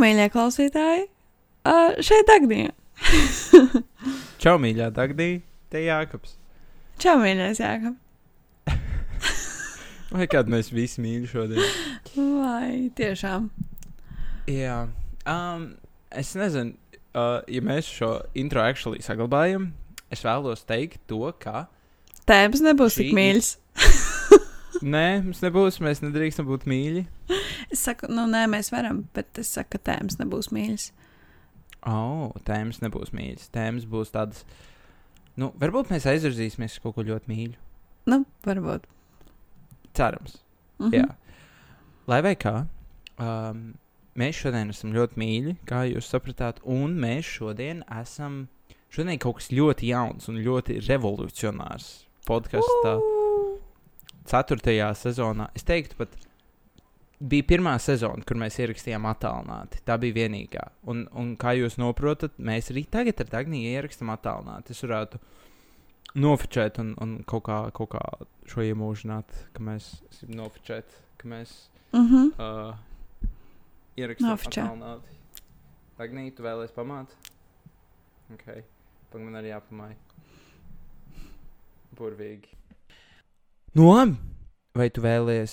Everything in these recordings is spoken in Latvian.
mīļie klausītāji! Uh, šeit Dagdija. Čau, mīļā Dagdija, te Jākaps. Čau, mīļais Jākap. Vai kādu mēs visi mīļi šodien? Vai tiešām? Jā, um, es nezinu, uh, ja mēs šo intro actually saglabājam, es vēlos teikt to, ka. Tēmas nebūs Šī- tik mīļas. Nē, mums nebūs, mēs nedrīkstam būt mīļi. Es saku, nu nē, mēs varam, bet es saku, ka tēmas nebūs mīļas. Oh, tēmas nebūs mīļas. Tēmas būs tādas. Nu, varbūt mēs aizvirzīsimies uz kaut ko ļoti mīļu. Nu, varbūt. Cerams. Mhm. Jā. Lai vai kā, um, mēs šodien esam ļoti mīļi, kā jūs sapratāt, un mēs šodien esam. Šodien ir kaut kas ļoti jauns un ļoti revolucionārs podkāstā. Ū! Ceturtajā sezonā. Es teiktu, pat bija pirmā sezona, kur mēs ierakstījām attālināti. Tā bija vienīgā. Un, un kā jūs saprotat, mēs arī tagad ar Dagniju ierakstām attālināti. Es varētu nofočēt un, un kaut, kā, kaut kā šo iemūžināt, ka mēs nofočēt, ka mēs Mhm. uh, ierakstām Nofočē. attālināti. Dagnija, tu vēlēsies pamāt? Ok, pagaidām arī jāpamāja. Burvīgi. Nu, vai tu vēlies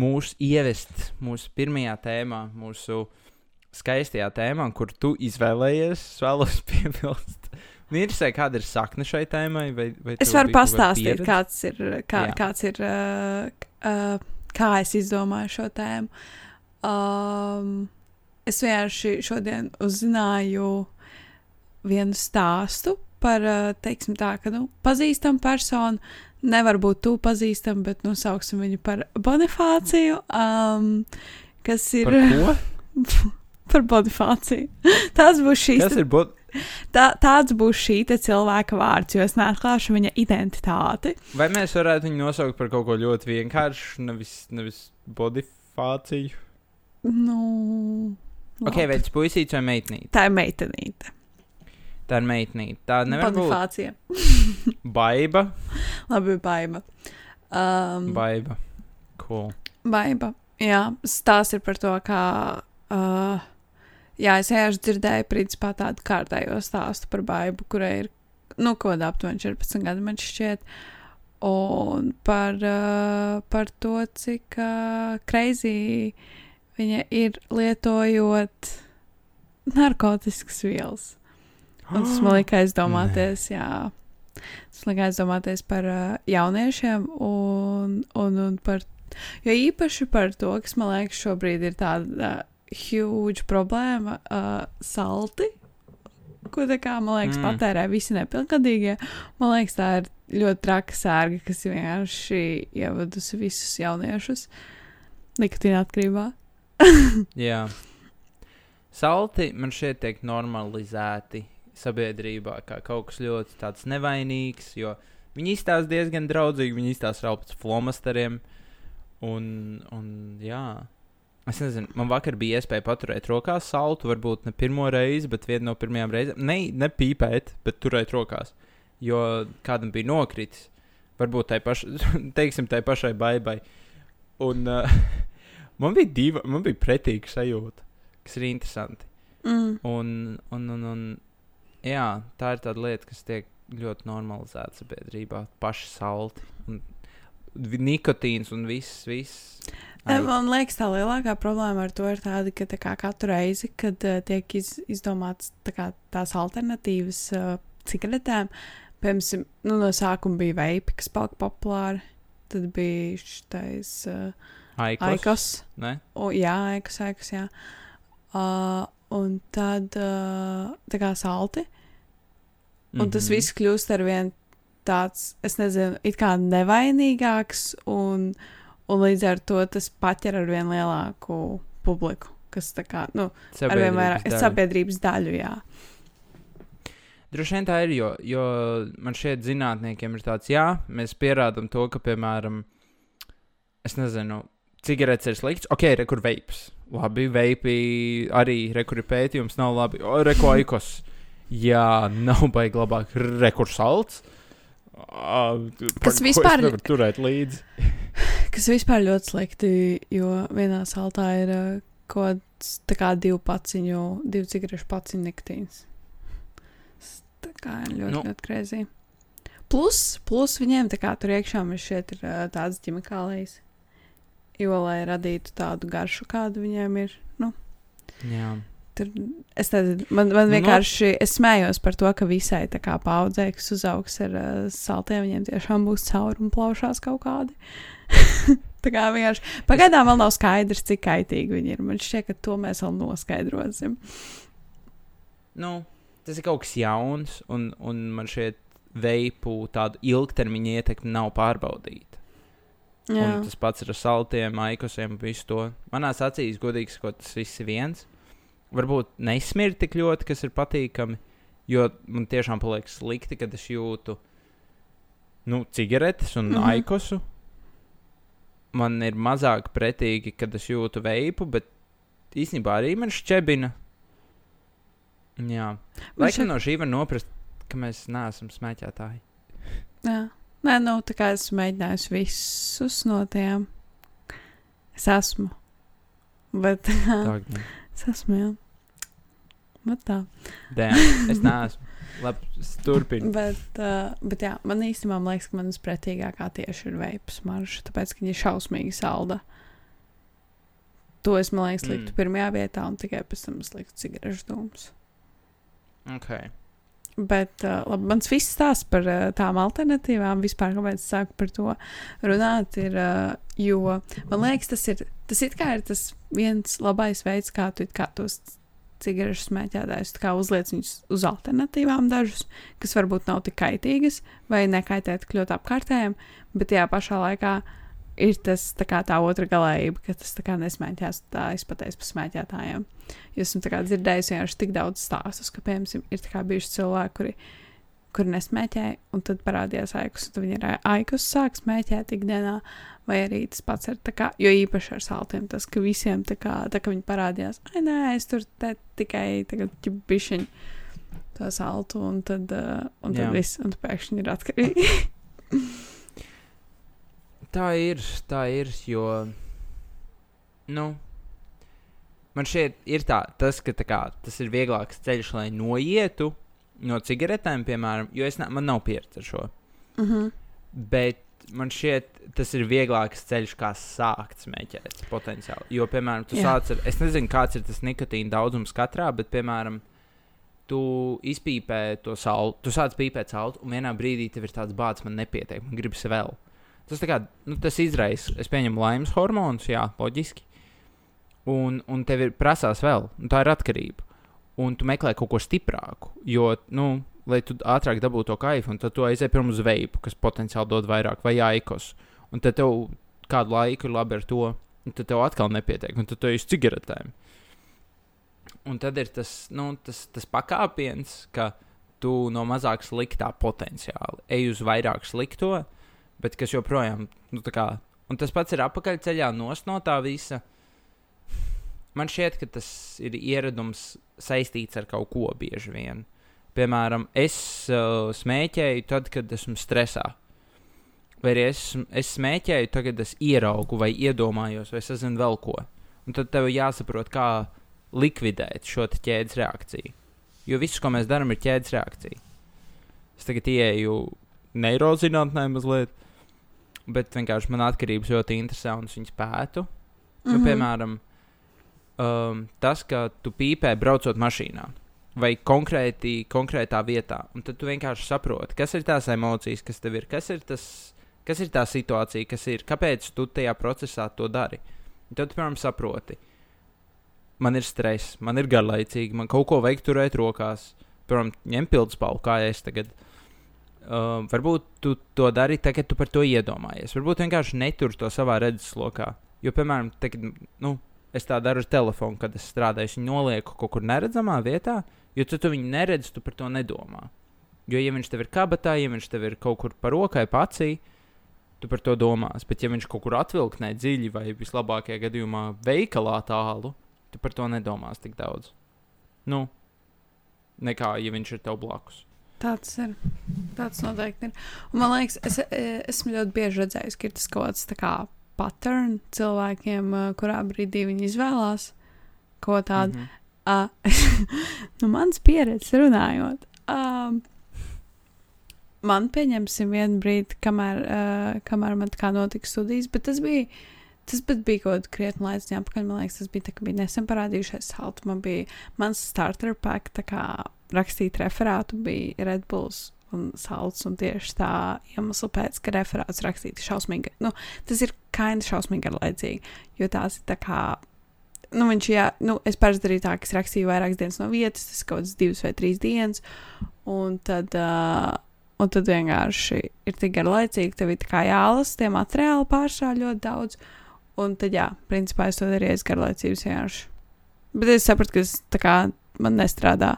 mūs ievest mūsu pirmajā tēmā, mūsu skaistajā tēmā, kur tu izvēlējies? Es vēlos piebilst. Interesē, kāda ir sakne šai tēmai. Vai, vai Es varu pastāstīt, kāds ir, kā, Jā. kāds ir, uh, uh, kā es izdomāju šo tēmu. Um, es vienkārši šodien uzzināju vienu stāstu par, uh, teiksim tā, ka, nu, pazīstamu personu. Nevar būt tu pazīstam, bet nosauksim viņu par Bonifāciju, um, kas ir Par ko? par Bonifāciju. Tas būs šīs Kas ir būt? Tā, tāds būs šī cilvēka vārds, jo es neatklāšu viņa identitāti. Vai mēs varētu viņu nosaukt par kaut ko ļoti vienkāršu, nevis, nevis bodifāciju? Nu, Ok, vai tas puisīts vai meitnīte? tā ir meitenīte. Tā ir meitnīte. Tā nevar būt Bonifācija. baiva. Labi, baiva. Um, Baiva. Cool. baiva. Jā, stāsts ir par to, kā. Uh, jā, es vienkārši dzirdēju, principā, tādu kārtējo stāstu par baivu, kurai ir, nu, kaut kāda aptuveni 14 gadi, man šķiet. Un par, uh, par to, cik uh, kreizī viņa ir lietojot narkotikas vielas. Un tas man lika aizdomāties, jā. Tas lika aizdomāties par uh, jauniešiem un, un, un par. Jo īpaši par to, kas man liekas šobrīd ir tāda uh, huge problēma, uh, salti. Ko tā kā man liekas, mm. patērē visi nepilngadīgie. Man liekas, tā ir ļoti traka sērga, kas vienkārši ievadusi visus jauniešus nikotīna atkarībā. Jā. Salti man šeit tiek normalizēti sabiedrībā kā kaut kas ļoti tāds nevainīgs, jo viņi izstāsta diezgan draudzīgi, viņi izstāsta pēc flomasteriem. Un, un jā. Es nezinu, man vakar bija iespēja paturēt rokās saltu, varbūt ne pirmo reizi, bet vienu no pirmajām reizēm. Ne, ne pīpēt, bet turēt rokās. Jo kādam bija nokritis, varbūt tai, paš, teiksim, tai pašai baigai. Un uh, man bija diva, man bija pretīga sajūta, kas ir interesanti. Mm. Un, un, un, un jā, tā ir tāda lieta, kas tiek ļoti normalizēta sabiedrībā. Paši salti, un nikotīns un viss. viss. Ai. Man liekas, tā lielākā problēma ar to ir tāda, ka tā kā katru reizi, kad uh, tiek iz, izdomāts tā kā, tās alternatīvas uh, cigaretēm, piemēram, nu, no sākuma bija veipi, kas palika populāri. Tad bija šis uh, Aikos. aikos. Ne? O, jā, aikos, aikos, jā. Uh, un tad uh, tā kā salti. Un tas Mhm. viss kļūst ar vien tāds, es nezinu, it kā nevainīgāks, un, un līdz ar to tas paķer ar vien lielāku publiku, kas tā kā, nu, ar vien vairāk daļa. sabiedrības daļu, jā. Droši vien tā ir, jo, jo man šeit zinātniekiem ir tāds, jā, mēs pierādām to, ka, piemēram, es nezinu, cigaretes ir slikts. Ok, rekur veips. Labi, veipi arī rekur ir pētījums, nav labi. Aikos. Jā, nav baigi labāk. Rekur salds. Uh, Kas vispār- Nevar turēt līdzi. Kas vispār ļoti slikti, jo vienā saltā ir uh, kaut kāda tāds tā kā divu paciņu, divu cigarešu paciņu nikotīns. Tas Tā kā ir ļoti, Nu. ļoti krēsī. Plus, plus viņiem tā kā tur iekšā mēs šeit ir uh, tādas ķimikālijas. Jo, lai radītu tādu garšu, kādu viņiem ir. Nu, Jā. tur, es nezinu, man, man Nu, vienkārši, es smējos par to, ka visai tā kā paudzē, kas uzaugs ar uh, saltiem, viņiem tiešām būs cauri un plaušās kaut kādi. tā kā vienkārši pagaidām vēl nav skaidrs, cik kaitīgi viņi ir. Man šķiet, ka to mēs vēl noskaidrosim. Nu, tas ir kaut kas jauns, un, un man šeit veipu tādu ilgtermiņa ietekmi nav pārbaudīta. Tas pats ir ar saltiem, aikosiem, visu to. Manā acīs, godīgi sakot, tas viss ir viens. Varbūt nesmird tik ļoti, kas ir patīkami, jo man tiešām paliek slikti, kad es jūtu nu, cigaretes un mm. -hmm. aikosu. Man ir mazāk pretīgi, kad es jūtu veipu, bet īstenībā arī man šķebina. Jā, laikam šķiet- no šī var noprast, ka mēs neesam smēķētāji. jā. Nē, nu, tā kā esmu mēģinājusi visus no tiem. Es esmu. Bet Tā, es esmu, jā. Bet tā. Damn, es neesmu. Labi, es turpinu. Bet, uh, bet jā, man īstenībā man liekas, ka manas pretīgākā tieši ir veipas marža, tāpēc, ka viņa ir šausmīgi salda. To es, man liekas, liktu mm. pirmajā vietā, un tikai pēc tam es liktu cigarešu dūmus. Okay. Bet uh, labi, mans viss stāsts par uh, tām alternatīvām, vispār kāpēc es sāku par to runāt, ir, uh, jo man liekas, tas ir, tas ir tas viens labais veids, kā tu kā tos cigarešu smēķētājus uzliec viņus uz alternatīvām dažus, kas varbūt nav tik kaitīgas vai nekaitē tik ļoti apkārtējiem, bet tajā pašā laikā ir tas tā tā otra galējība, ka tas tā nesmēķēs, tā izpateiks par smēķētājiem. Jo esmu tā dzirdējis vienkārši tik daudz stāstus, ka, piemēram, ir tā bijuši cilvēki, kuri, kuri nesmēķēja, un tad parādījās aikus, un viņi ir aikus sāk smēķēt ikdienā, vai arī tas pats ir tā kā, jo īpaši ar saltiem tas, ka visiem tā kā, tā kā viņi parādījās, ai nē, es tur te tikai tagad ķibišķiņu to saltu, un tad, uh, un tad Jā. viss, un pēkšņi ir atkarīgi. Tā ir, tā ir, jo. Nu. Man šeit ir tā, tas, ka tā kā, tas ir vieglāks ceļš, lai noietu no cigaretēm, piemēram, jo es ne, man nav pieredze ar šo. mm -hmm. Bet man šķiet, tas ir vieglāks ceļš, kā sākt smēķēt potenciāli. Jo, piemēram, tu Jā. sāc ar, es nezinu, kāds ir tas nikotīna daudzums katrā, bet, piemēram, tu izpīpē to saltu, tu sāc pīpēt saltu, un vienā brīdī tev ir tāds bāds, man nepietiek, man gribas vēl. Tas, kā, nu, tas izraisa, es pieņemu laimes hormonus, jā, loģiski. Un, un tev ir prasās vēl, un tā ir atkarība. Un tu meklē kaut ko stiprāku, jo, nu, lai tu ātrāk dabūtu to kaifu, un tad tu aizej prom uz veipu, kas potenciāli dod vairāk, vai aikos. Un tad tev kādu laiku ir labi ar to, un tad tev atkal nepietiek, un tad tu uz cigaretēm. Un tad ir tas, nu, tas, tas pakāpiens, ka tu no mazāk sliktā potenciāli ej uz vairāk slikto, bet kas joprojām, nu, tā kā, un tas pats ir apakaļceļā nost no tā visa. Man šķiet, ka tas ir ieradums saistīts ar kaut ko bieži vien. Piemēram, es uh, smēķēju tad, kad esmu stresā. Vai arī es, es smēķēju, tad, kad es ieraugu vai iedomājos, vai es zinu vēl ko. Un tad tev jāsaprot, kā likvidēt šo ķēdes reakciju. Jo viss, ko mēs darām, ir ķēdes reakcija. Es tagad ieeju neirozinātnē mazliet, bet vienkārši man atkarības ļoti interesē un es viņas pētu. Mm -hmm. Mhm. Nu, piemēram, um, tas, ka tu pīpē braucot mašīnā vai konkrēti, konkrētā vietā, un tad tu vienkārši saproti, kas ir tās emocijas, kas tev ir, kas ir, tas, kas ir tā situācija, kas ir, kāpēc tu tajā procesā to dari. Un tad, piemēram, saproti, man ir stress, man ir garlaicīgi, man kaut ko vajag turēt rokās, piemēram, ņem pildspalvu, kā es tagad. Uh, varbūt tu to dari tagad, kad tu par to iedomājies. Varbūt vienkārši netur to savā redzeslokā. Jo, piemēram, tagad, nu, es tā daru ar telefonu, kad es strādāju, viņu nolieku kaut kur neredzamā vietā, jo tu, tu viņu neredzi, tu par to nedomā. Jo, ja viņš tev ir kabatā, ja viņš tev ir kaut kur pa rokai, pacī, tu par to domās. Bet, ja viņš kaut kur atvilknē dziļi vai vislabākajā gadījumā veikalā tālu, tu par to nedomās tik daudz. Nu, nekā, ja viņš ir tev blakus. Tāds ir. Tāds noteikti ir. Un man liekas, es e, esmu ļoti bieži redzējis, ka ir tas kaut kāds tā kā pattern cilvēkiem, e, kurā brīdī viņi izvēlās ko tādu. Mhm. Uh, nu, mans pieredzes runājot. Um, man pieņemsim vienu brīdi, kamēr, uh, kamēr man tā kā notika studijas, bet tas bija. Tas bija kaut kāda krietni laika atpakaļ. Man liekas, tas bija tā, bija nesen parādījušies salti. Man bija mans starter pack, tā kā rakstīt referātu, bija Red Bulls un salds. Un tieši tā iemesla pēc, ka referāts rakstīt šausmīgi. Nu, tas ir kaini šausmīgi garlaicīgi, jo tās ir tā kā nu, viņš, jā, nu, es parasti darīju tā, ka es rakstīju vairākas dienas no vietas, tas kaut kāds divas vai trīs dienas, un tad, uh, un tad vienkārši ir tik garlaicīgi, tev ir kā jālasa tie materiāli pārsvarā ļoti daudz, un tad, jā, principā es to darīju, garlaicības vienkārši. Bet es sapratu, ka tas tā kā man nestrādā,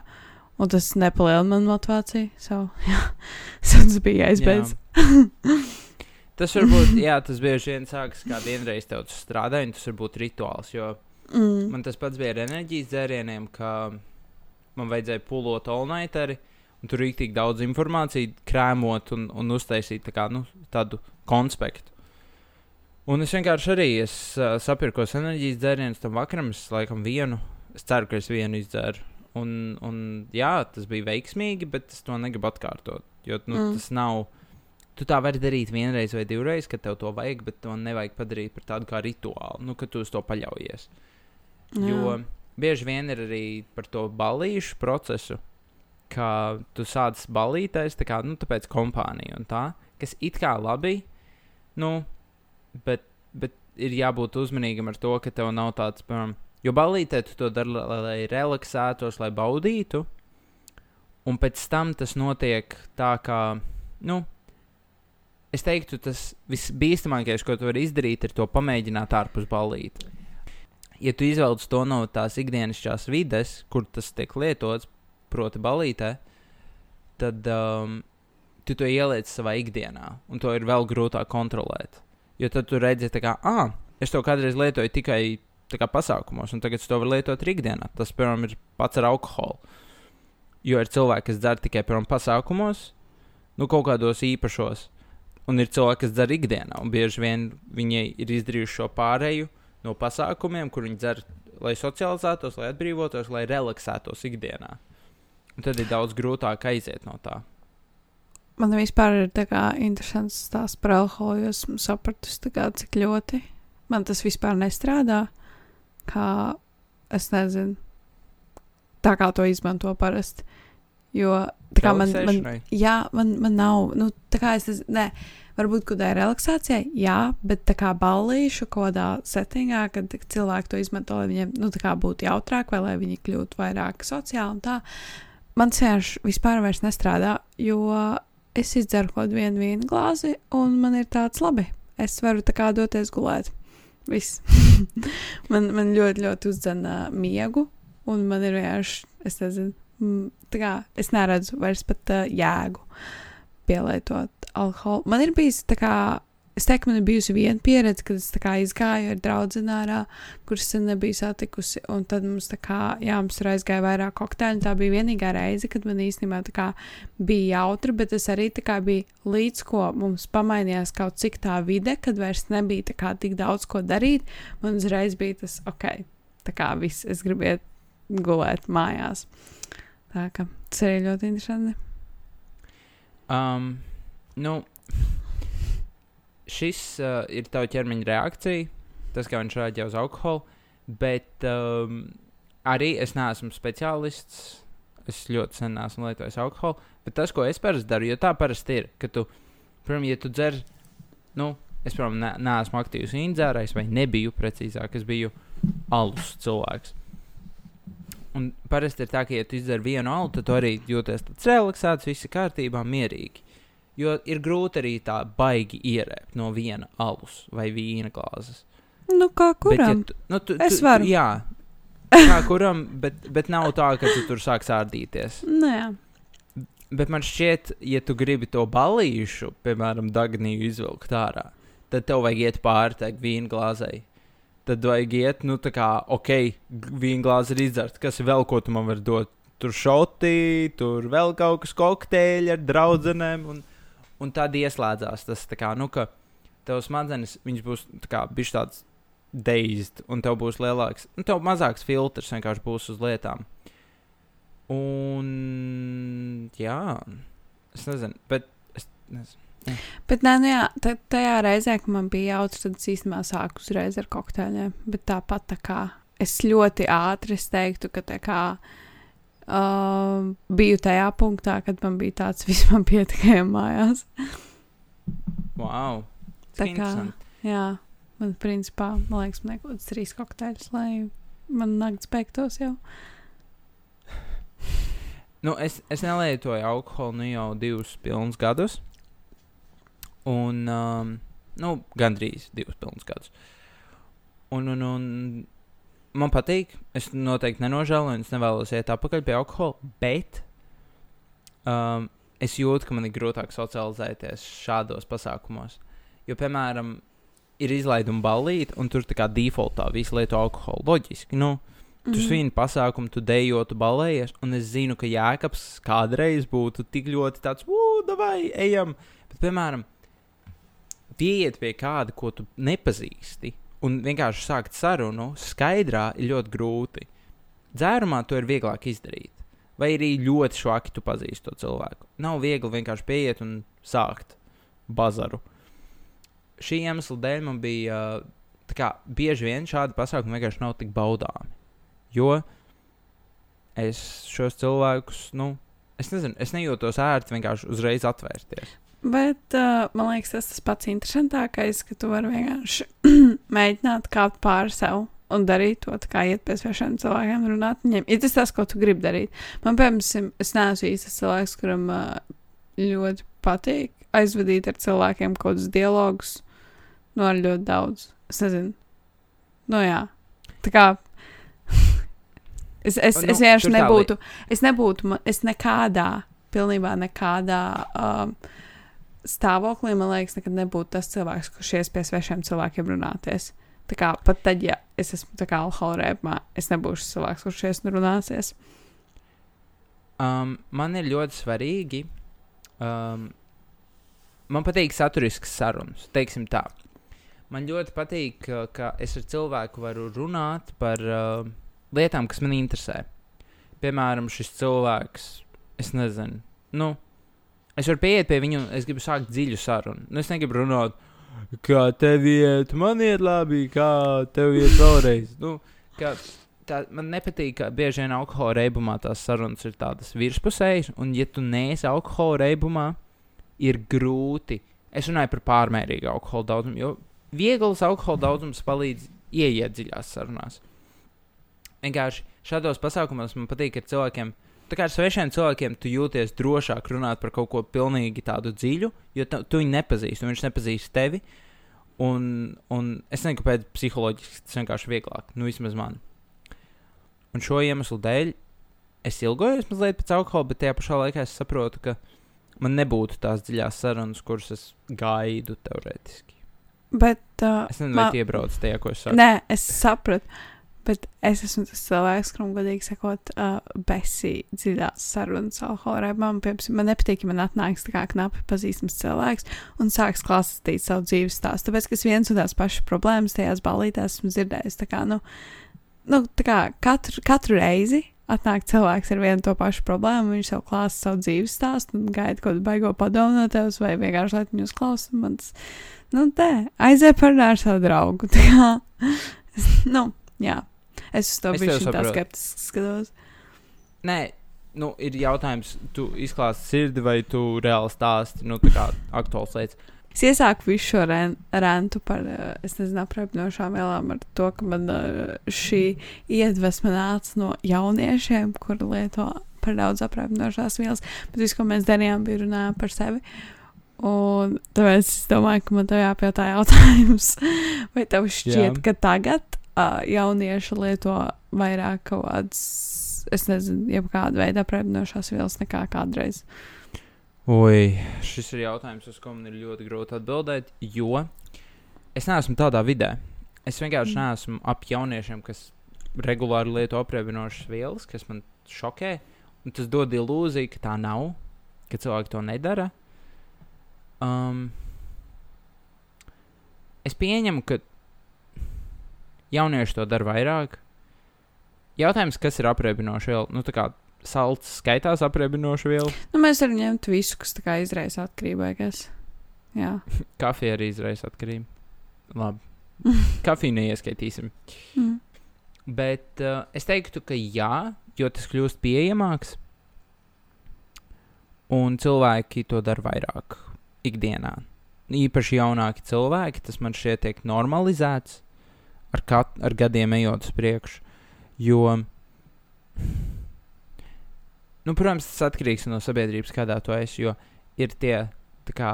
un tas nepalielina man motivāciju, so, jā, tas bija jāizbeidz. Tas varbūt, jā, tas bieži vien sākas kā vienreiz tev tas strādā, un tas var būt rituāls, jo Mm. Man tas pats bija ar enerģijas dzērieniem, ka man vajadzēja pulot olnaiteri, un tur ir tik daudz informācijas, krēmot un, un uztaisīt tā kā, nu, tādu konspektu. Un es vienkārši arī es, uh, sapirkos enerģijas dzērienus tam vakaram, es laikam vienu, es ceru, ka es vienu izdzēru. Un, un jā, tas bija veiksmīgi, bet es to negribu atkārtot. Jo nu, Mm. tas nav. Tu tā vari darīt vienreiz vai divreiz, kad tev to vajag, bet to nevajag padarīt par tādu kā rituālu, nu, ka tu uz to paļaujies. Jo bieži vien ir arī par to balīšu procesu, ka tu sāc balīties, tā kā, nu, tāpēc kompānija un tā, kas it kā labi, nu, bet, bet ir jābūt uzmanīgam ar to, ka tev nav tāds, piemēram, jo balītē tu to dari, lai, lai relaksētos, lai baudītu, un pēc tam tas notiek tā kā, nu, es teiktu, tas visbīstamākais, ko tu vari izdarīt, ir to pamēģināt ārpus balīti ja tu izvelc to no tās ikdienišķās vides, kur tas tiek lietots, proti, balītē, tad um, tu to ieliec savā ikdienā, un to ir vēl grūtāk kontrolēt. Jo tad tu redzi, ka, ah, es to kādreiz lietoju tikai kā, pasākumos, un tagad es to varu lietot ikdienā. Tas, piemēram, ir pats ar alkoholu. Jo ir cilvēki, kas dzer tikai piemēram pasākumos, nu kaut kādos īpašos, un ir cilvēki, kas dzer ikdienā, un bieži vien viņi ir izdarījuši šo pārēju no pasākumiem, kur viņi dzer, lai socializētos, lai atbrīvotos, lai relaksētos ikdienā. Un tad ir daudz grūtāk aiziet no tā. Man vispār ir kā interesants stāsts par alkoholu, jo esmu sapratusi, kā, cik ļoti man tas vispār nestrādā. Kā es nezinu, tā kā to izmanto parasti. Jo tā kā man, man, jā, man, man nav, nu, tā kā es, ne, varbūt kādai relaksācijai, jā, bet tā kā ballīšu kaut kādā settingā, kad cilvēki to izmanto, lai viņiem, nu, tā kā būtu jautrāk vai lai viņi kļūtu vairāk sociāli un tā. Man vienkārši vispār vairs nestrādā, jo es izdzeru kaut vienu vīnu glāzi, un man ir tāds labi. Es varu tā kā doties gulēt. Viss. man, man ļoti, ļoti uzdzena miegu, un man ir vienkārši, es nezinu, tā kā es neredzu vairs pat uh, jēgu pielietot alkoholu. Man ir bijis tā kā. Es teiktu, man ir bijusi viena pieredze, kad es tā kā izgāju ar draugu ārā, kuras sen nebiju satikusi. Un tad mums, kā, jā, mums tur aizgāja vairāk kokteļu. Tā bija vienīgā reize, kad man īstenībā kā bija jautri, bet tas arī kā bija līdz ko mums pamainījās kaut cik tā vide, kad vairs nebija kā tik daudz ko darīt. Man uzreiz bija tas, ok, tā kā viss, es gribu iet gulēt mājās. Tā kā tas arī ļoti interesanti. Um, nu, šis uh, ir tavs ķermeņa reakcija, tas, kā viņš reaģē uz alkoholu, bet um, arī es neesmu speciālists. Es ļoti sen esmu lietojis alkoholu, bet tas, ko es parasti daru, jo tā parasti ir, ka tu, piemēram, ja tu dzer, nu, es, piemēram, ne, neesmu aktīvs indzērājs, vai nebiju precīzāk, es biju alus cilvēks. Un parasti ir tā, ka, ja tu izdzer vienu alu, tad tu arī jūties tāds relaksēts, viss ir kārtībā, mierīgi. Jo ir grūti arī tā baigi ierēpt no viena alus vai vīna glāzes. Nu, kā Bet, kuram? ja tu, nu, tu, Es tu, varu. Jā, kā kuram, bet, bet nav tā, ka tu tur sāks ārdīties. Nē, jā. Bet man šķiet, ja tu gribi to balīšu, piemēram, dagnīju izvilkt ārā, tad tev vajag iet pāri tai vīna glāzei. Tad vajag iet, nu, tā kā, ok, vīna glāze ir izdzerta. Kas vēl, ko tu man vari dot? Tur šoti, tur vēl kaut kas kokteļi ar draudzenēm. Un, un tad ieslēdzās tas, kā, nu, ka tev smadzenes, būs tā bišķi tāds dazed, un tev būs lielāks, nu, tev mazāks filtrs vienkārši būs uz lietām. Un, jā, es nezinu, bet es nezinu. Bet, nē, nu jā, tajā reizē, kad man bija jautrs, tad es īstenībā sāku uzreiz ar kokteļiem. Bet tāpat tā kā es ļoti ātri teiktu, ka tā kā uh, biju tajā punktā, kad man bija tāds vispār pietikai mājās. Wow! Tā kā, jā, man principā, man liekas, man nekādas trīs kokteļus, lai man nakts beigtos jau. Nu, es, es nelietoju alkoholu nu jau divus pilnus gadus. Un, um, nu, gandrīz divus pilnus gadus. Un, un, un man patīk. Es noteikti nenožēloju, un es nevēlos iet atpakaļ pie alkohola. Bet um, es jūtu, ka man ir grūtāk socializēties šādos pasākumos. Jo, piemēram, ir izlaiduma ballīte, un tur tā kā defaultā visi lieto alkoholu. Loģiski. Nu, Tu mm -hmm. svini pasākumu, tu dejo, tu balējies, un es zinu, ka Jēkabs kādreiz būtu tik ļoti tāds, ugh, vai ejam. Bet, piemēram, pieiet pie kāda, ko tu nepazīsti, un vienkārši sākt sarunu skaidrā ir ļoti grūti. Dzērumā to ir vieglāk izdarīt. Vai arī ļoti švaki tu pazīsti to cilvēku. Nav viegli vienkārši pieiet un sākt bazaru. Šī iemesla dēļ man bija kā, bieži vien šādi pasākumi vienkārši nav tik baudāmi. Jo es šos cilvēkus, nu, es nezinu, es nejūtos ērti vienkārši uzreiz atvērties. Bet uh, man liekas, tas tas pats interesantākais, ka tu vari vienkārši mēģināt kāpt pāri sev un darīt to, kā iet pie svešiem cilvēkiem, runāt viņiem. Ir tas tas, ko tu gribi darīt. Man, piemēram, es neesmu īstais cilvēks, kuram uh, ļoti patīk aizvadīt ar cilvēkiem kaut kādus dialogus, no ar ļoti daudz. Es nezinu. Nu jā. Tā kā Es, es, nu, es vienkārši nebūtu, es nebūtu, es nekādā, pilnībā nekādā um, stāvoklī, man liekas, nekad nebūtu tas cilvēks, kurš ies pie svešiem cilvēkiem runāties. Tā kā pat tad, ja es esmu alkohola rēpumā, es nebūšu cilvēks, kurš ies un runāsies. Um, man ir ļoti svarīgi. Um, man patīk saturisks sarunas, teiksim tā. Man ļoti patīk, ka, ka es ar cilvēku varu runāt par uh, lietām, kas man interesē. Piemēram, šis cilvēks, es nezinu, nu, es varu pieiet pie viņa un es gribu sākt dziļu sarunu. Nu, es negribu runāt, kā tev iet, man iet labi, kā tev iet vēlreiz. nu, kā, tā, man nepatīk, ka bieži vien alkohola reibumā tās sarunas ir tādas virspusējas, un, ja tu neesi alkohola reibumā, ir grūti. Es runāju par pārmērīgu alkohola daudzumu, jo viegls alkohola daudzums palīdz ieiet dziļās sarunās vienkārši šādos pasākumos man patīk ar cilvēkiem. Tā kā ar svešiem cilvēkiem tu jūties drošāk runāt par kaut ko pilnīgi tādu dziļu, jo tu, tu viņu nepazīsti, un viņš nepazīst tevi. Un, un es nezinu, kāpēc psiholoģiski tas vienkārši vieglāk, nu vismaz man. Un šo iemeslu dēļ es ilgojos mazliet pēc alkohola, bet tajā pašā laikā es saprotu, ka man nebūtu tās dziļās sarunas, kuras es gaidu teorētiski. Bet, uh, es nezinu, vai tie iebrauc tajā, ko es saku. Nē, es sapratu. Bet es esmu tas cilvēks, kuram godīgi sakot, uh, besī dziļās sarunas alkohola man, piemēram, man nepatīk, ja man atnāks tā kā knapi pazīstams cilvēks un sāks klāstīt savu dzīves stāstu. Tāpēc, ka es viens un tās pašas problēmas tajās balītēs esmu dzirdējis. Tā kā, nu, nu, tā kā katru, katru reizi atnāk cilvēks ar vienu to pašu problēmu, viņš jau klāsta savu dzīves stāstu un gaida kaut kādu baigo padomu no tevis, vai vienkārši lai viņus klausās. Mans, nu, te aiziet parunāt ar savu draugu. Tā kā, nu, jā. Es uz to biju tā skeptiski skatos. Nē, nu, ir jautājums, tu izklāsti sirdi vai tu reāli stāsti, nu, tā kā aktuāls lietas. Es iesāku visu šo rentu par, eh, es nezinu, apreibinošām vielām ar to, ka man eh, šī iedvesma nāca no jauniešiem, kur lieto par daudz apreibinošās vielas, bet viss, ko mēs darījām, bija runājām par sevi. Un tāpēc es domāju, ka man te jāpajautā jautājums, vai tev šķiet, Jā. ka tagad uh, jaunieši lieto vairāk kaut kādas, es nezinu, jebkāda veida aprēķinošās vielas nekā kādreiz. Oi, šis ir jautājums, uz ko man ir ļoti grūti atbildēt, jo es neesmu tādā vidē. Es vienkārši mm. neesmu ap jauniešiem, kas regulāri lieto aprēķinošas vielas, kas man šokē. Un tas dod ilūziju, ka tā nav, ka cilvēki to nedara. Um, es pieņemu, ka jaunieši to dara vairāk. Jautājums, kas ir apreibinoša viela? Nu, tā kā salds skaitās apreibinoša viela, Nu, mēs varam ņemt visu, kas izraisa atkarību. Kafija arī izraisa atkarību. Labi. Kafiju neieskaitīsim. Mm. Bet uh, es teiktu, ka jā, jo tas kļūst pieejamāks. Un cilvēki to dara vairāk ikdienā. Īpaši jaunāki cilvēki, tas man šķiet tiek normalizēts ar, kat, ar gadiem ejot uz priekšu. Jo, nu, protams, tas atkarīgs no sabiedrības, kādā tu esi. Jo ir tie, kā,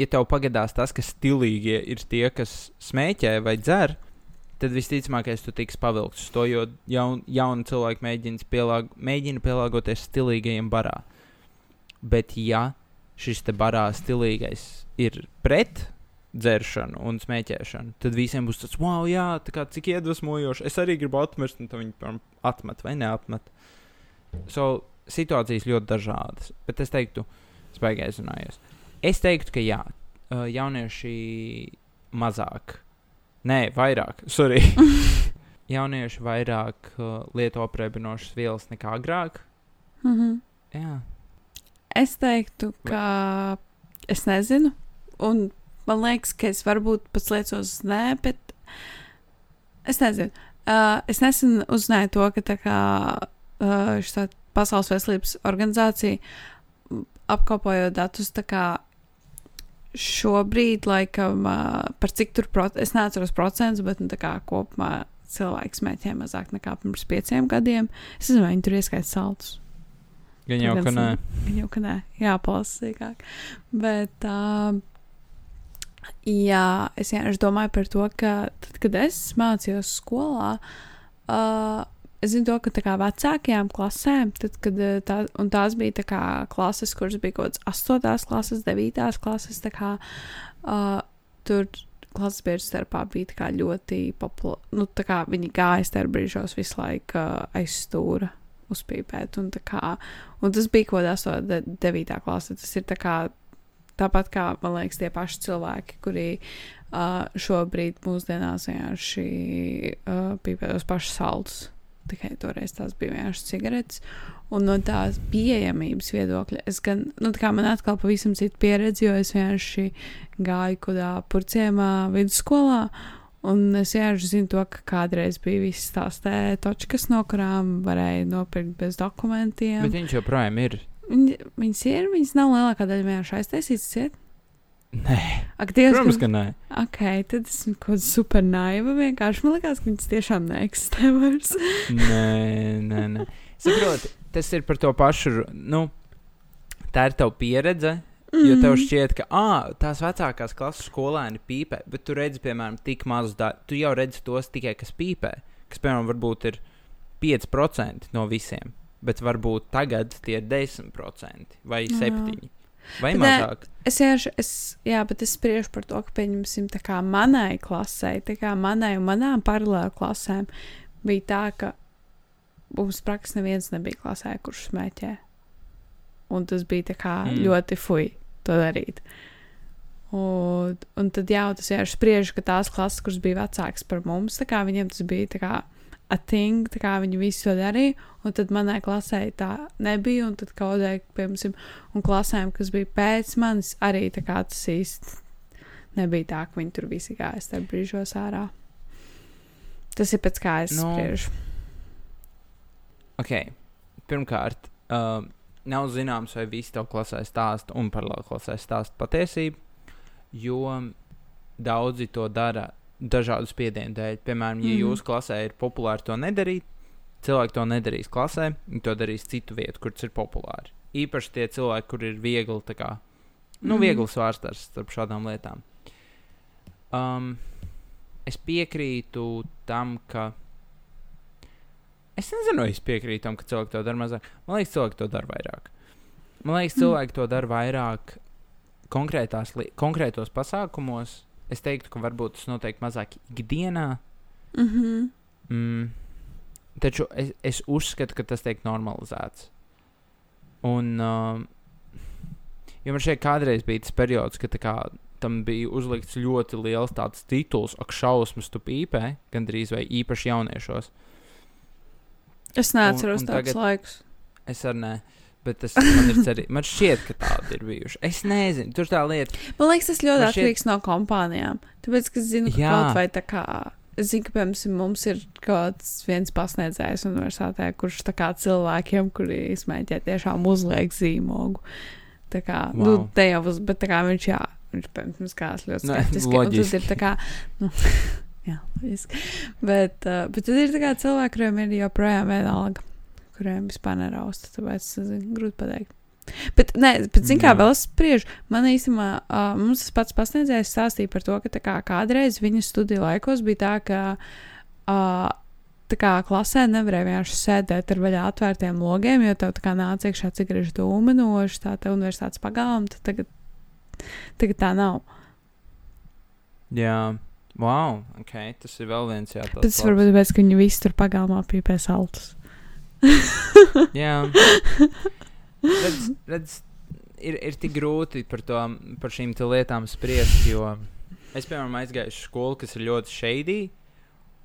ja tev pagadās tas, ka stilīgie ir tie, kas smēķē vai dzer, tad visticamākais tu tiks pavilkts uz to, jo jaun, jauni cilvēki mēģina, pielāg, mēģina pielāgoties stilīgajiem barā. Bet, ja šis te barā stilīgais ir pret dzeršanu un smēķēšanu, tad visiem būs tas, wow, jā, tā kā cik iedvesmojoši. Es arī gribu atmest, un viņi atmet vai neatmet. So, situācijas ļoti dažādas, bet es teiktu, spēcīgi aizrunājos. Es teiktu, ka jā, uh, jaunieši mazāk, nē, vairāk, sorry. jaunieši vairāk uh, lieto apreibinošas vielas nekā agrāk. Mm -hmm. Jā, Es teiktu, ka es nezinu, un man liekas, ka es varbūt pats liecos nē, bet es nezinu. Uh, es nesen uzzināju to, ka tā kā uh, šī Pasaules veselības organizācija apkopojot datus, tā kā šobrīd, laikam, uh, par cik tur, prot es neatceros procentus, bet nu, tā kā kopumā cilvēks smēķē mazāk nekā pirms pieciem gadiem. Es nezinu, vai viņi tur ieskaita saltus. gan jau, ka nē. Gan jau, ka nē, jāpalasa sīkāk. Bet, uh, jā, es vienkārši domāju par to, ka tad, kad es mācījos skolā, uh, es zinu to, ka tā kā vecākajām klasēm, tad, kad tā, tās bija tā kā klases, kuras bija kaut kādas 8. klases, 9. klases, tā kā uh, tur klases biedru starpā bija ļoti populāra. Nu, tā kā viņi gāja starp brīžos visu laiku uh, aiz stūra uzpīpēt. Un, kā, un tas bija kaut kādā 9. klasē. Tas ir kā, tāpat kā, man liekas, tie paši cilvēki, kuri uh, šobrīd mūsdienās vienkārši uh, pīpē tos pašus saldus. Tikai toreiz tās bija vienkārši cigaretes. Un no tās pieejamības viedokļa, es gan, nu, tā kā man atkal pavisam cita pieredze, jo es vienkārši gāju kādā purciemā vidusskolā. Un es vienkārši zinu, to, ka kādreiz bija visas tās točkas, no kurām varēja nopirkt bez dokumentiem. Bet viņš joprojām ir. Viņi, viņas ir, viņas nav lielākā daļa vienkārši aiztaisītas. Ciet. Nē, Ak, Dievs, protams, ka... nē. Ok, tad esmu kaut kāda super naiva. Vienkārši man liekas, ka viņas tiešām neeksistē vairs. Nē, nē, nē. Saproti, tas ir par to pašu. Nu, tā ir tava pieredze. Jo tev Mm. šķiet, ka ah, tās vecākās klases skolēni pīpē, bet tu redzi, piemēram, tik mazus daļus. Tu jau redzi tos tikai, kas pīpē, kas, piemēram, varbūt ir 5% no visiem, bet varbūt tagad tie ir 10% vai Jā. 7% vai Bet nē, mazāk. Es vienkārši, es, jā, bet es spriežu par to, ka, pieņemsim, tā kā manai klasē, tā kā manai un manām paralēlu klasēm bija tā, ka mums praktiski neviens nebija klasē, kurš smēķē. Un tas bija kā Mm. ļoti fuj to darīt. Un, un tad jā, tas vienkārši spriež, ka tās klases, kuras bija vecākas par mums, kā viņiem tas bija kā a thing, tā kā viņi visu to darīja, un tad manai klasē tā nebija, un tad kaut kādai, piemēram, un klasēm, kas bija pēc manis, arī tā kā tas īsti nebija tā, ka viņi tur visi gāja starp brīžos ārā. Tas ir pēc kā es Nu, spriežu. Ok, pirmkārt, uh, nav zināms, vai visi to klasē stāsta un paralēli klasē stāsta patiesību, jo daudzi to dara dažādu spiedienu dēļ. Piemēram, ja Mhm. jūsu klasē ir populāri to nedarīt, cilvēki to nedarīs klasē, viņi to darīs citu vietu, kur tas ir populāri. Īpaši tie cilvēki, kur ir viegli, kā, nu, Mhm. viegli svārstars starp šādām lietām. Um, es piekrītu tam, ka. Es nezinu, vai es piekrītu tam, ka cilvēki to dara mazāk. Man liekas, cilvēki to dara vairāk. Man liekas, Mm. cilvēki to dara vairāk konkrētos pasākumos. Es teiktu, ka varbūt tas notiek mazāk ikdienā. Mm -hmm. Mm. Taču es, es uzskatu, ka tas tiek normalizēts. Un, um, jo man šeit kādreiz bija tas periods, kad kā tam bija uzlikts ļoti liels tāds tituls, ak, šausmas, tu pīpē, gandrīz vai īpaši jauniešos. Es neatceros tādus laikus. Es arī nē. Bet tas man, ir ceri... man šķiet, ka tādi ir bijuši. Es nezinu, tur tā lieta. Man liekas, tas ļoti Man šķiet- atkarīgs no kompānijām. Tāpēc, ka es zinu, ka Jā. kaut vai tā kā. Es zinu, ka, piemēram, mums ir kaut kāds viens pasniedzējs universitātē, kurš tā kā cilvēkiem, kuri smēķē, tiešām uzliek zīmogu. Tā kā, wow. nu, te jau uz, bet tā kā viņš, jā, viņš, piemēram, skās ļoti Nē, skeptiski. tad loģiski. ir tā kā, nu, jā, loģiski. Bet, uh, bet tad ir tā kā cilvēki, kuriem ir joprojām vienalga, kuriem vispār nerausta, tāpēc, es nezinu, grūti pateikt. Bet, nē, bet, zin kā, vēl es spriežu, man īstenībā, uh, mums tas pats pasniedzējs stāstīja par to, ka kā kādreiz viņa studiju laikos bija tā, ka uh, tā kā klasē nevarēja vienkārši sēdēt ar vaļā atvērtiem logiem, jo tev tā kā nāca iekšā cigarešu dūminoši, tā te universitātes pagalma, tad tagad, tagad tā nav. Jā, wow, ok, tas ir vēl viens Bet tas varbūt tāpēc, ka viņi visi tur pagalmā pīpē saltus. Jā, redz, redz, ir, ir tik grūti par, to, par šīm lietām spriest, jo es, piemēram, aizgāju uz skolu, kas ir ļoti šeidī.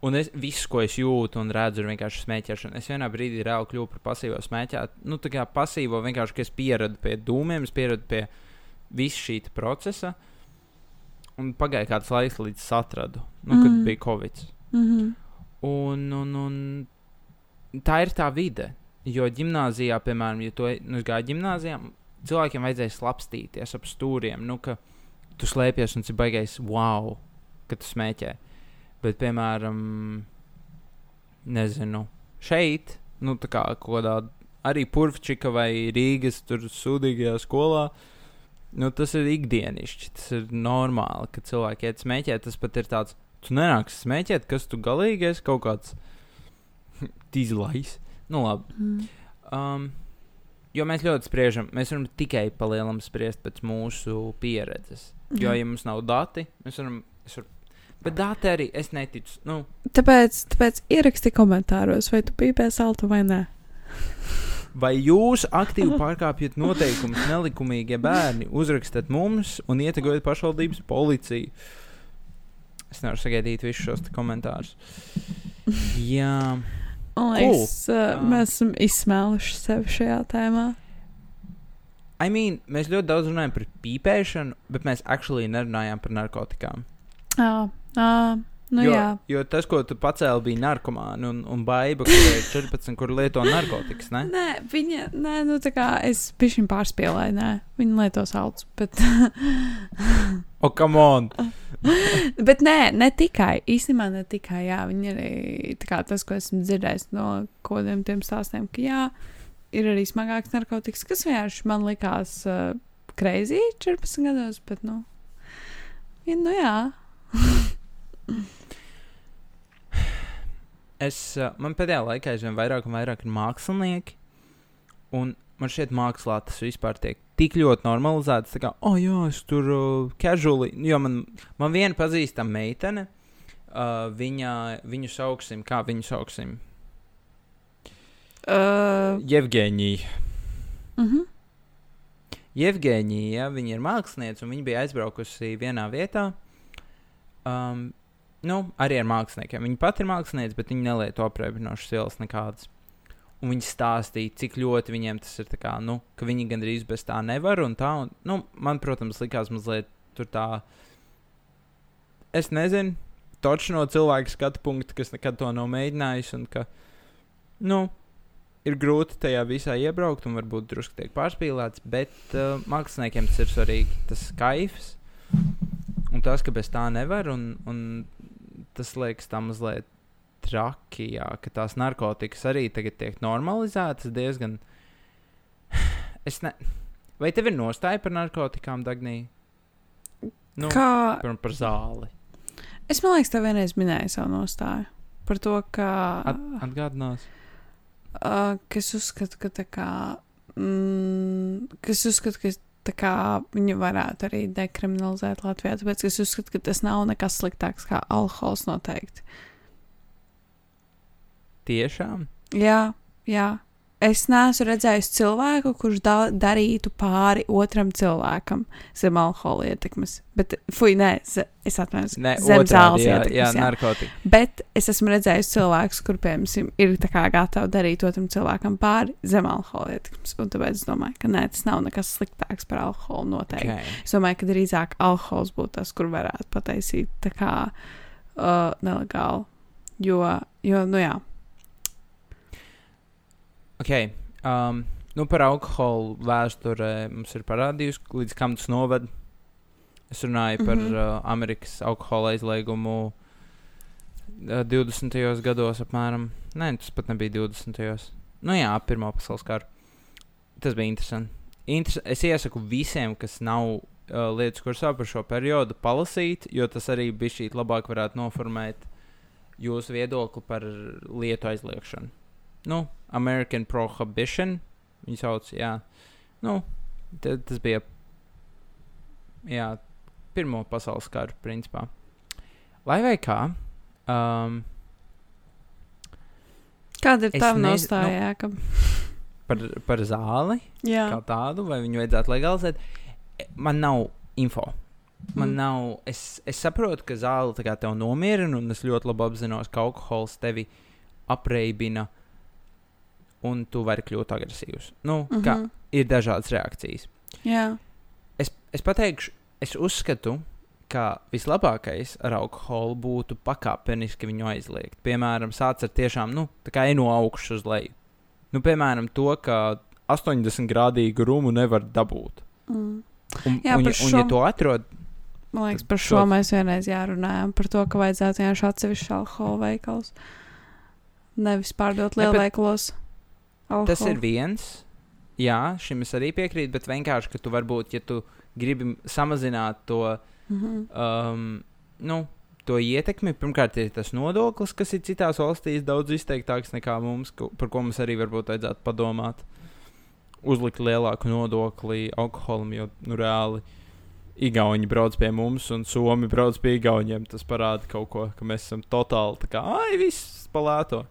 Un es, viss, ko es jūtu un redzu, ir vienkārši smēķēšana. Es vienā brīdī reāli kļuvu par pasīvo smēķētāju. Nu, tā kā pasīvo vienkārši, ka es pieradu pie dūmiem, es pieradu pie visa šī procesa. Un pagāja kāds laiks, līdz es atradu, nu, kad Mm. bija Covid. Mm -hmm. Un, un, un tā ir tā vide. Jo gimnājā, piemēram, ja tu ej- nu, es gāju gimnājā, cilvēkiem vajadzēja slapstīties ap stūriem. Nu, ka tu slēpies un tas ir baigais wow, ka tu smēķē. Bet, piemēram, nezinu, šeit, nu, tā kā kaut kādā arī Purvčika vai Rīgas tur sūdīgajā skolā. Nu, tas ir ikdienišķi, tas ir normāli, ka cilvēki iet smēķēt. Tas pat ir tāds, tu nenāksi smēķēt, kas tu galīgi esi kaut kāds tīzlais. Nu, labi. Mm. Um, jo mēs ļoti spriežam, mēs varam tikai palielināt spriest pēc mūsu pieredzes. Jo, Jā. ja mums nav dati, mēs varam. Varu, bet dati arī es neticu. Nu, Tāpēc, tāpēc ieraksti komentāros, vai tu pīpē saltu vai nē. vai jūs aktīvi pārkāpjat noteikumus nelikumīgie bērni, uzrakstat mums un ietekmējat pašvaldības policiju? Es nevaru sagaidīt visus šos komentārus. Jā, Man liekas, cool. uh, mēs esam izsmēluši sevi šajā tēmā. I mean, mēs ļoti daudz runājam par pīpēšanu, bet mēs actually nerunājām par narkotikām. Jā, jā, nu jo, jā. jo tas, ko tu pacēli, bija narkomāni un, un baiva, kur ir 14, kur lieto narkotikas. Ne? Nē, viņa, nē, nu tā kā es biju viņa pārspīlēju, nē, viņa lieto salds, bet, O, come on! bet nē, ne tikai, īstenībā ne tikai, jā, viņa arī, tā kā tas, ko esmu dzirdējis no kodiem tiem stāstiem, ka jā, ir arī smagāks narkotikas, kas vienkārši man likās uh, crazy 14 gados, bet, nu, ja, nu jā. Es, man pēdējā laikā aizvien vairāk un vairāk ir mākslinieki. Un man šķiet, mākslā tas vispār tiek tik ļoti normalizēts. Tā kā, oh, jā, es tur uh, casually. Jo man, man viena pazīstama meitene, uh, viņa, viņu sauksim, kā viņu sauksim? Uh, Jevģēnija. uh -huh. Jevģēnija, viņa ir mākslinieca, un viņa bija aizbraukusi vienā vietā. Um, nu, arī ar māksliniekiem. Viņa pati ir mākslinieca, bet viņa nelieto apreibinošas vielas nekādas. Un viņi stāstīja, cik ļoti viņiem tas ir. Kā, nu, ka viņi gandrīz bez tā nevar. Un tā, un, nu, man, protams, likās mazliet tur tā. Es nezinu, toču no cilvēka skatu punkta, kas nekad to nav mēģinājis. Un ka, nu, ir grūti tajā visā iebraukt, un varbūt drusku tiek pārspīlēts, bet uh, māksliniekiem tas ir svarīgi. Tas kaifs, un tas, ka bez tā nevar, un, un tas liekas tā mazliet traki, jā, ka tās narkotikas arī tagad tiek normalizētas diezgan. Es ne... Vai tev ir nostāja par narkotikām, Dagnī? Nu, Kā par, par zāli. es man liekas, tev vienreiz minēju savu nostāju par to, ka. At, atgādinās. Uh, kas uzskata, ka tā kā. Mm, ka tā kā viņu varētu arī dekriminalizēt Latvijā, tāpēc es uzskatu, ka tas nav nekas sliktāks kā alkohols noteikti. Tiešām. Jā, jā. Es neesmu redzējis cilvēku, kurš da darītu pāri otram cilvēkam zem alkohola ietekmes. Bet, fuj, nē, es atvainojos. Zem zāles jā, ietekmes, jā, jā. narkotika. Bet es esmu redzējis cilvēkus, kur, piemēram, ir gatavi darīt otram cilvēkam pāri zem alkohola ietekmes. Un tāpēc es domāju, ka nē, tas nav nekas sliktāks par alkoholu noteikti. Okay. Es domāju, ka drīzāk alkohols būtu tas, kur varētu pataisīt tā kā uh, nelegāli. Jo, jo, nu jā, Okay. Um, nu, par alkoholu vēsturē mums ir parādījusi, līdz kam tas noved. Es runāju par Mhm. uh, Amerikas alkohola aizliegumu uh, 20. gados, apmēram. Nē, tas pat nebija 20. Nu, jā, Pirmā pasaules kara. Tas bija interesanti. Interes es iesaku visiem, kas nav uh, lietas kursā par šo periodu, palasīt, jo tas arī bija šī labāk varētu noformēt jūsu viedokli par lietu aizliegšanu. Nu, American Prohibition. Viņu sauc, jā. Nu, ta- tas bija. Jā, Pirmo pasaules karu, principā. Lai vai kā. Um, kāda ir nez- nostājā? ka... par, par zāli Jā, kā tādu, vai viņu vajadzētu legalizēt. Man nav info. Man Mm. nav. Es, es saprotu, ka zāle tā tev nomierina, un es ļoti labi apzinos, ka alkohols tevi apreibina, un tu vari kļūt agresīvs. Nu, mm -hmm. kā ir dažādas reakcijas. jā. Es, es pateikšu, es uzskatu, ka vislabākais ar alkoholu būtu pakāpeniski viņu aizliegt. Piemēram, sāc ar tiešām, nu, tā kā ej no augšas uz leju. Nu, piemēram, to, ka 80 grādīgu rumu nevar dabūt. Mm. Un, Jā, un, ja, un, ja šo- to atrod, Man liekas, par šo šos- mēs vienreiz jārunājām. Par to, ka vajadzētu vienkārši atsevišķu alkohola veikals. Nevis pārdot Ne, bet- Alkoholu. tas ir viens. Jā, šim es arī piekrītu, bet vienkārši, ka tu varbūt, ja tu gribi samazināt to, Mhm. um, nu, to ietekmi, pirmkārt, ir tas nodoklis, kas ir citās valstīs daudz izteiktāks nekā mums, ko, par ko mums arī varbūt vajadzētu padomāt. Uzlikt lielāku nodokli alkoholam, jo nu, reāli Igauni brauc pie mums un Somi brauc pie Igauniem. Tas parāda kaut ko, ka mēs esam totāli tā kā, ai, viss palēto.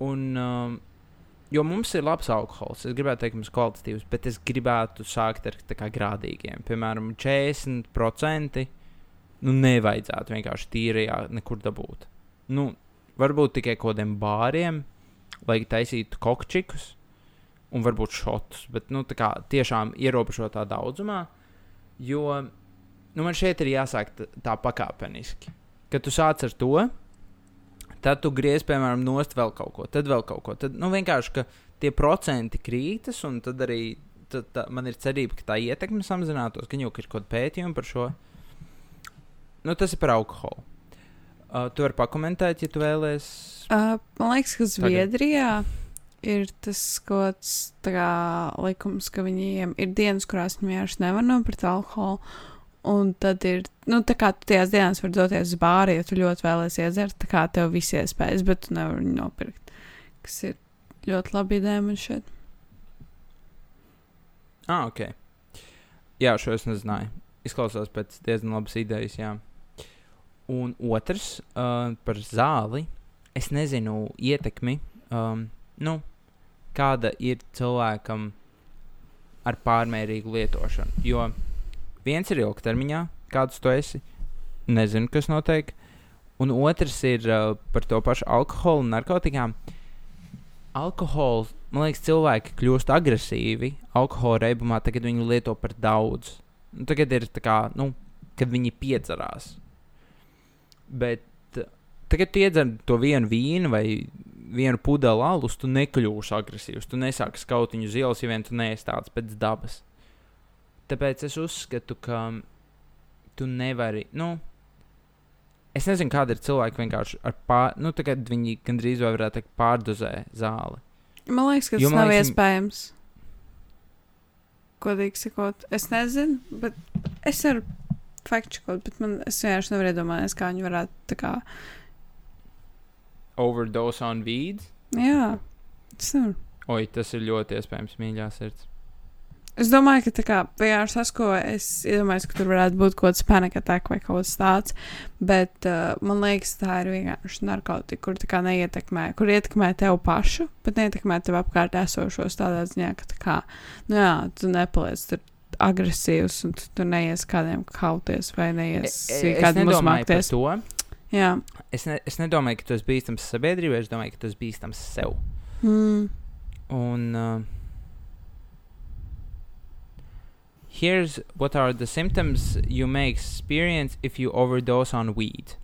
Un, um, jo mums ir labs alkohols, es gribētu teikt, ka mums ir kvalitatīvs, bet es gribētu sākt ar kā grādīgiem. Piemēram, 40% nu, nevajadzētu vienkārši tīrajā nekur dabūt. Nu, varbūt tikai kaut kādiem bāriem, lai taisītu kokčikus un varbūt šotus, bet nu, kā tiešām ierobežotā daudzumā. Jo nu, man šeit ir jāsāk tā pakāpeniski. Kad tu sāc ar to, tad tu griez, piemēram, nost vēl kaut ko, tad vēl kaut ko. Tad nu, vienkārši ka tie procenti krītas, un tad arī tad, tā, man ir cerība, ka tā ietekme samazinātos. Gan jau ka ir kaut kāda pētījuma par šo. Nu, tas ir par alkoholu. Uh, tu vari pakomentēt, ja tu vēlēsies. Uh, man liekas, ka Tagad. Zviedrijā ir tas kaut kāds likums, ka viņiem ir dienas, kurās viņi vienkārši nevar nopirkt alkoholu. Un tad ir, nu, tā kā tu tajās dienās vari doties uz bāru, ja tu ļoti vēlēsies iedzert, tā kā tev viss iespējas, bet tu nevari viņu nopirkt. Kas ir ļoti labi ideja man šeit. Ah, ok. Jā, šo es nezināju. Izklausās pēc diezgan labas idejas, jā. Un otrs uh, par zāli. Es nezinu ietekmi, um, nu, kāda ir cilvēkam ar pārmērīgu lietošanu. Jo viens ir ilgtermiņā, kāds tu esi, nezinu, kas notiek. Un otrs ir uh, par to pašu alkoholu un narkotikām. Alkohols, man liekas, cilvēki kļūst agresīvi alkohola reibumā, tad, kad viņi lieto par daudz. Nu, tagad ir tā kā, nu, kad viņi piedzerās. Bet uh, tagad, iedzer to vienu vīnu vai vienu pudeli alus, tu nekļūsi agresīvs. Tu nesāki skaut viņu uz ielas, ja vien tu neesi tāds pēc dabas. Tāpēc es uzskatu, ka tu nevari. Nu, es nezinu, kāda ir cilvēka vienkārši ar pār, nu, tagad viņi gandrīz vai varētu teikt, pārdozē zāli. Man liekas, ka Jo tas nav liekas, iespējams. Godīgi sakot, es nezinu, bet es varu faktiskot, bet man es vienkārši nevaru iedomāties, kā viņi varētu tā kā. Overdose on weed. Jā, tas nevar. Oi, tas ir ļoti iespējams, mīļā sirds. Es domāju, ka tā kā vienkārši tas, ko es iedomājos, ka tur varētu būt kaut kāds panic attack vai kaut kas tāds, bet uh, man liekas, tā ir vienkārši narkotika, kur tā kā neietekmē, kur ietekmē tev pašu, bet neietekmē tev apkārt esošos tādā ziņā, ka tā kā, nu jā, tu nepaliec tur agresīvs un tu, tu neies kādiem kauties vai neies E- e- kādiem uzmākties. to. Jā. Es, ne, es nedomāju, ka tas ir bīstams sabiedrībai, es domāju, ka tas ir bīstams sev. Mm. Un uh, here's what are the symptoms you may experience if you overdose on weed.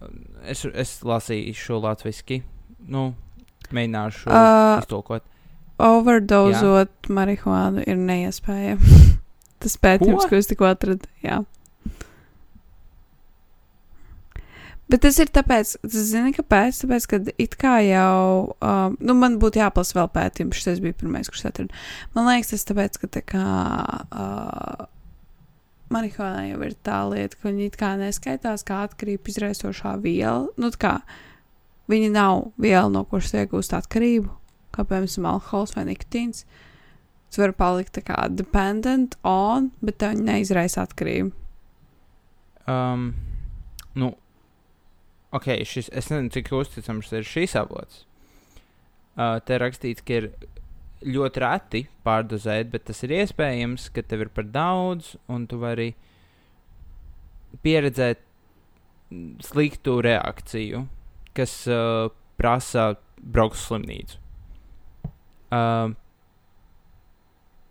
Um, Es, es lasīju šo latviešu, nu, mēģināšu uh, iztulkot. overdozot marihuānu ir neiespējami. Tas pētījums, Ko? ko es tikko atradu. Jā. Bet tas ir tāpēc, tas zini, kāpēc? Tāpēc, ka it kā jau, um, nu, man būtu jāplasa vēl pētījums, šis bija pirmais, kurš atradu. Man liekas, tas tāpēc, ka tā kā uh, marihuāna jau ir tā lieta, ka viņi it kā neskaitās kā atkarību izraisošā viela. Nu, tā kā viņi nav viela, no kuras iegūst atkarību, kā piemēram alkohols vai nikotīns. Tas var palikt tā kā dependent on, bet tev neizraisa atkarību. Um, nu, ok, šis, es nezinu, cik uzticams ir šīs avots. Uh, te rakstīts, ka ir ļoti reti pārdozēt, bet tas ir iespējams, ka tev ir par daudz, un tu vari pieredzēt sliktu reakciju, kas uh, prasa braukt uz slimnīcu. Uh,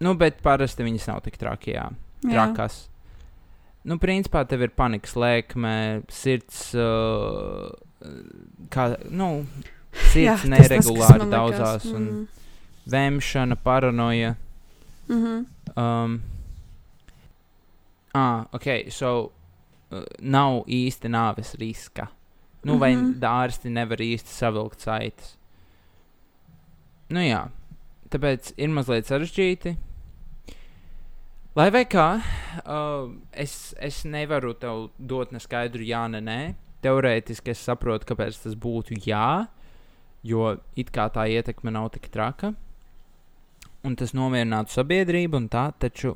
nu, bet parasti viņas nav tik traki, jā trakas. Nu, principā tev ir panikas lēkme, sirds, uh, kā, nu, sirds tas- tas, kas neregulāri man daudzās, likās, un mm. vēmšana, paranoja. Mhm. Um, ah, ok, so uh, nav īsti nāves riska. Nu, vai Mhm. ārsti nevar īsti savilkt saites. Nu, jā, tāpēc ir mazliet sarežģīti. Lai vai kā, uh, es, es nevaru tev dot neskaidru jā, ne, nē. Teorētiski es saprotu, kāpēc tas būtu jā, jo it kā tā ietekme nav tik traka. Un tas nomierinātu sabiedrību un tā, taču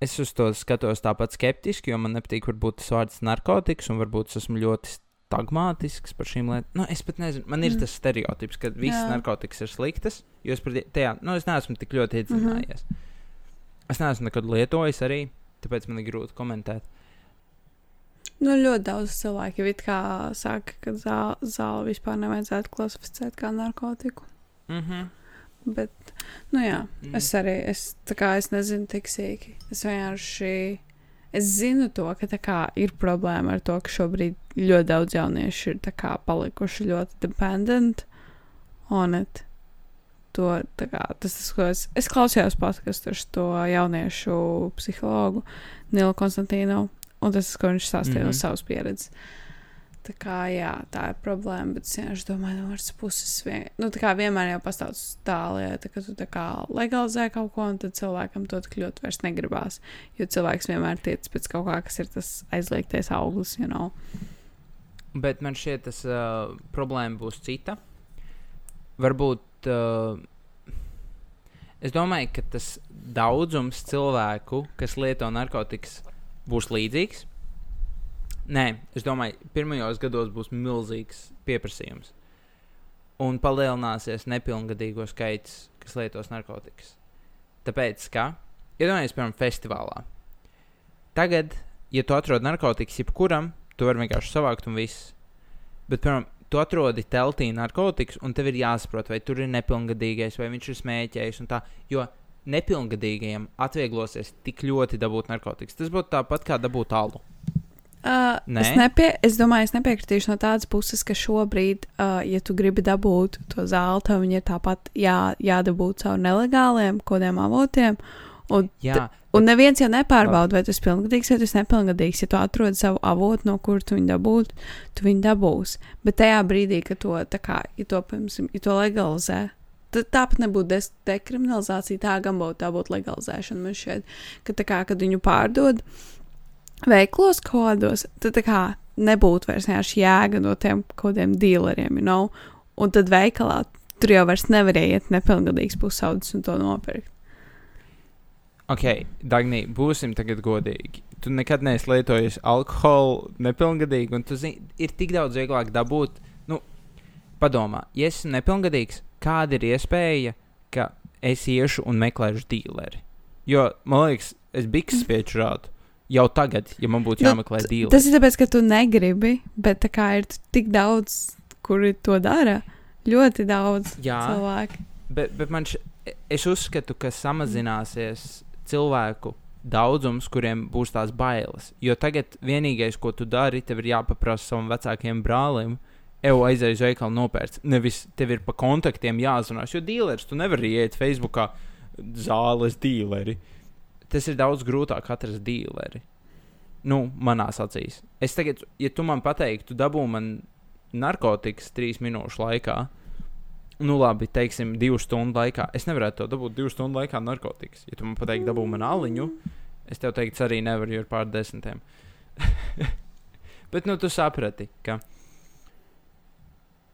es uz to skatos tāpat skeptiski, jo man nepatīk varbūt tas vārds narkotikas, un varbūt es esmu ļoti stagmātisks par šīm lietām. Nu, es pat nezinu, man ir Mm. tas stereotips, ka visas narkotikas ir sliktas, jo es tajā, nu, es neesmu tik ļoti iedzinājies. Mhm. Es neesmu nekad lietojis arī, tāpēc man ir grūti komentēt. Nu, ļoti daudz cilvēku jau saka, ka zāle, zāle vispār nevajadzētu klasificēt kā narkotiku. Mm -hmm. Bet, nu jā, Mm. es arī, es, kā es nezinu tik sīki. Es vienkārši, es zinu to, ka kā ir problēma ar to, ka šobrīd ļoti daudz jauniešu ir kā palikuši ļoti dependent on it. To, kā, tas, ko es, es klausījos podkastus to jauniešu psihologu Nilu Konstantīnu, un tas, ko viņš stāstīja mm -hmm. no Mhm. savas pieredzes. Tā kā, jā, tā ir problēma, bet es vienkārši domāju, no otras puses, vien, nu, tā kā vienmēr jau pastāv tā lieta, ka tu tā kā legalizē kaut ko, un tad cilvēkam to ļoti vairs negribās. Jo cilvēks vienmēr tiec pēc kaut kā, kas ir tas aizliegtais auglis, you know. Bet man šķiet, tas uh, problēma būs cita. Varbūt. Uh, es domāju, ka tas daudzums cilvēku, kas lieto narkotikas, būs līdzīgs. Nē, es domāju, pirmajos gados būs milzīgs pieprasījums. Un palielināsies nepilngadīgo skaits, kas lietos narkotikas. Tāpēc, ka, iedomājieties, piemēram, festivālā. Tagad, ja tu atrod narkotikas jebkuram, tu vari vienkārši savākt un viss. Bet, piemēram, tu atrodi teltī narkotikas, un tev ir jāsaprot, vai tur ir nepilngadīgais, vai viņš ir smēķējis. un Tā, jo nepilngadīgajiem atvieglosies tik ļoti dabūt narkotikas. Tas būtu tāpat kā dabūt alu. Uh, Nē? es, nepie, es domāju, es nepiekritīšu no tādas puses, ka šobrīd, uh, ja tu gribi dabūt to tev viņi ir tāpat jā, jādabū caur nelegāliem kodiem avotiem. Jā, un neviens jau nepārbauda, vai tas ir pilngadīgs vai tas nepilngadīgs. Ja tu atrod savu avotu, no kur tu viņu dabūtu, tu viņu dabūsi. Bet tajā brīdī, kad to, kā, ja to, piemēram, ja to legalizē, tad tāpat nebūtu dekriminalizācija, tā gan būtu, tā būtu legalizēšana. Man šķiet, ka tā kā, kad viņu pārdod veiklos kodos, tad tā kā nebūtu vairs vienkārši jēga no tiem kodiem dealeriem, you know? un tad veikalā tur jau vairs nevarēja iet nepilngadīgs pusaudzis un to nopirkt. Ok, Dagnī, būsim tagad godīgi. Tu nekad neesi lietojis alkoholu nepilngadīgi, un tu zini, ir tik daudz vieglāk dabūt. Nu, padomā, ja esmu nepilngadīgs, kāda ir iespēja, ka es iešu un meklēšu dīleri? Jo, man liekas, es biju spiečurātu. Jau tagad, ja man būtu jāmeklē Nu, dīleri. Tas ir tāpēc, ka tu negribi, bet tā kā ir tik daudz, kuri to dara, ļoti daudz Jā, cilvēku. bet, bet man š... es uzskatu, ka samazināsies cilvēku daudzums, kuriem būs tās bailes. Jo tagad vienīgais, ko tu dari, tev ir jāpaprasa savam vecākajam brālim. Evo aizēju uz veikalu nopērts. Nevis tev ir pa kontaktiem jāzvanās, jo dīlers tu nevari iet Facebookā zāles dīleri. Tas ir daudz grūtāk atrast dīleri. Nu, manās acīs. Es tagad, ja tu man pateiktu, dabū man narkotikas trīs minūšu laikā, nu labi, teiksim, divu stundu laikā. Es nevarētu to dabūt divu stundu laikā narkotikas. Ja tu man pateiktu, dabū man aliņu, es tev teiktu, arī nevaru, jo ir pār desmitiem. Bet, nu, tu saprati, ka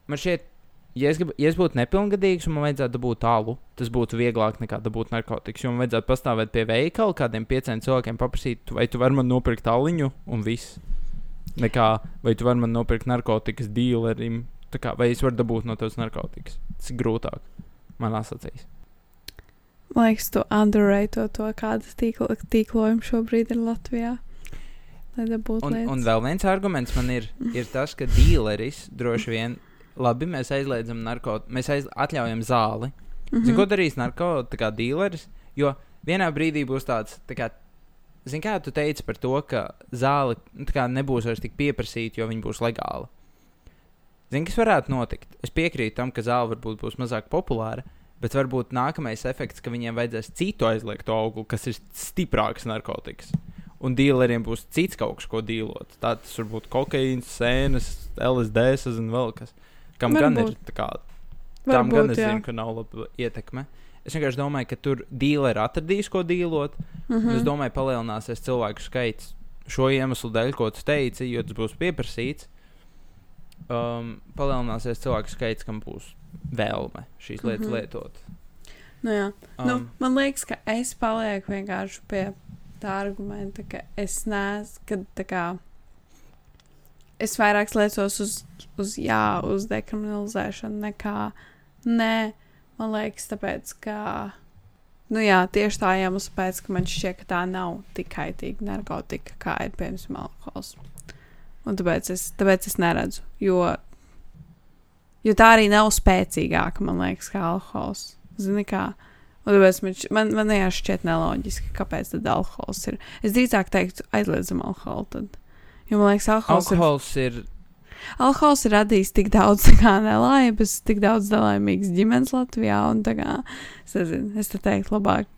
man šķiet, ja es, grib, ja es būtu nepilngadīgs un man vajadzētu dabūt tālu, tas būtu vieglāk nekā dabūt narkotikas. Jo man vajadzētu pastāvēt pie veikala, kādiem pieciem cilvēkiem paprasīt, vai tu vari man nopirkt aliņu un viss. Nekā, vai tu vari man nopirkt narkotikas dīlerim, kā, vai es varu dabūt no tevis narkotikas. Tas ir grūtāk manās acīs. Man liekas, tu underrate to, kādas tīklo, tīklojumi šobrīd ir Latvijā. Un, un vēl viens arguments man ir, ir tas, ka dīleris droši vien, labi, mēs aizliedzam narkotiku, mēs aiz, atļaujam zāli. Mhm. Zini, ko darīs narkotika dīleris? Jo vienā brīdī būs tāds, tā kā, zini, kā tu teici par to, ka zāle kā nebūs vairs tik pieprasīta, jo viņa būs legāla. Zini, kas varētu notikt? Es piekrītu tam, ka zāle varbūt būs mazāk populāra, bet varbūt nākamais efekts, ka viņiem vajadzēs citu aizliegtu augli, kas ir stiprāks narkotikas. Un dīleriem būs cits kaut kas, ko dīlot. Tā tas var būt kokaīns, sēnes, LSD, un vēl kas. Kam gan ir Varbūt. tā kā Tam gan Varbūt, es jā. zinu, ka nav laba ietekme. Es vienkārši domāju, ka tur dīleri atradīs, ko dīlot. Mm Mhm. -hmm. Es domāju, palielināsies cilvēku skaits šo iemeslu dēļ, ko tu teici, jo tas būs pieprasīts. Um, palielināsies cilvēku skaits, kam būs vēlme šīs lietas mm. -hmm. lietot. Nu, jā. Um, Nu, man liekas, ka es palieku vienkārši pie tā argumenta, ka es neesmu, ka tā kā es vairāk liecos uz, uz jā, uz dekriminalizēšanu nekā nē. Man liekas, tāpēc, ka, nu jā, tieši tā iemesla pēc, ka man šķiet, ka tā nav tik kaitīga narkotika, kā ir, piemēram, alkohols. Un tāpēc es, tāpēc es neredzu, jo, jo tā arī nav spēcīgāka, man liekas, kā alkohols. Zini, kā. Un tāpēc man, man, man vienkārši šķiet neloģiski, kāpēc tad alkohols ir. Es drīzāk teiktu, aizliedzam alkoholu. Tad. Jo man liekas, alkohols, alkohols ir. ir, alkohols ir radījis tik daudz nelaimes, tik daudz nelaimīgas ģimenes Latvijā. Un, kā, es nezinu, es te teiktu, labāk.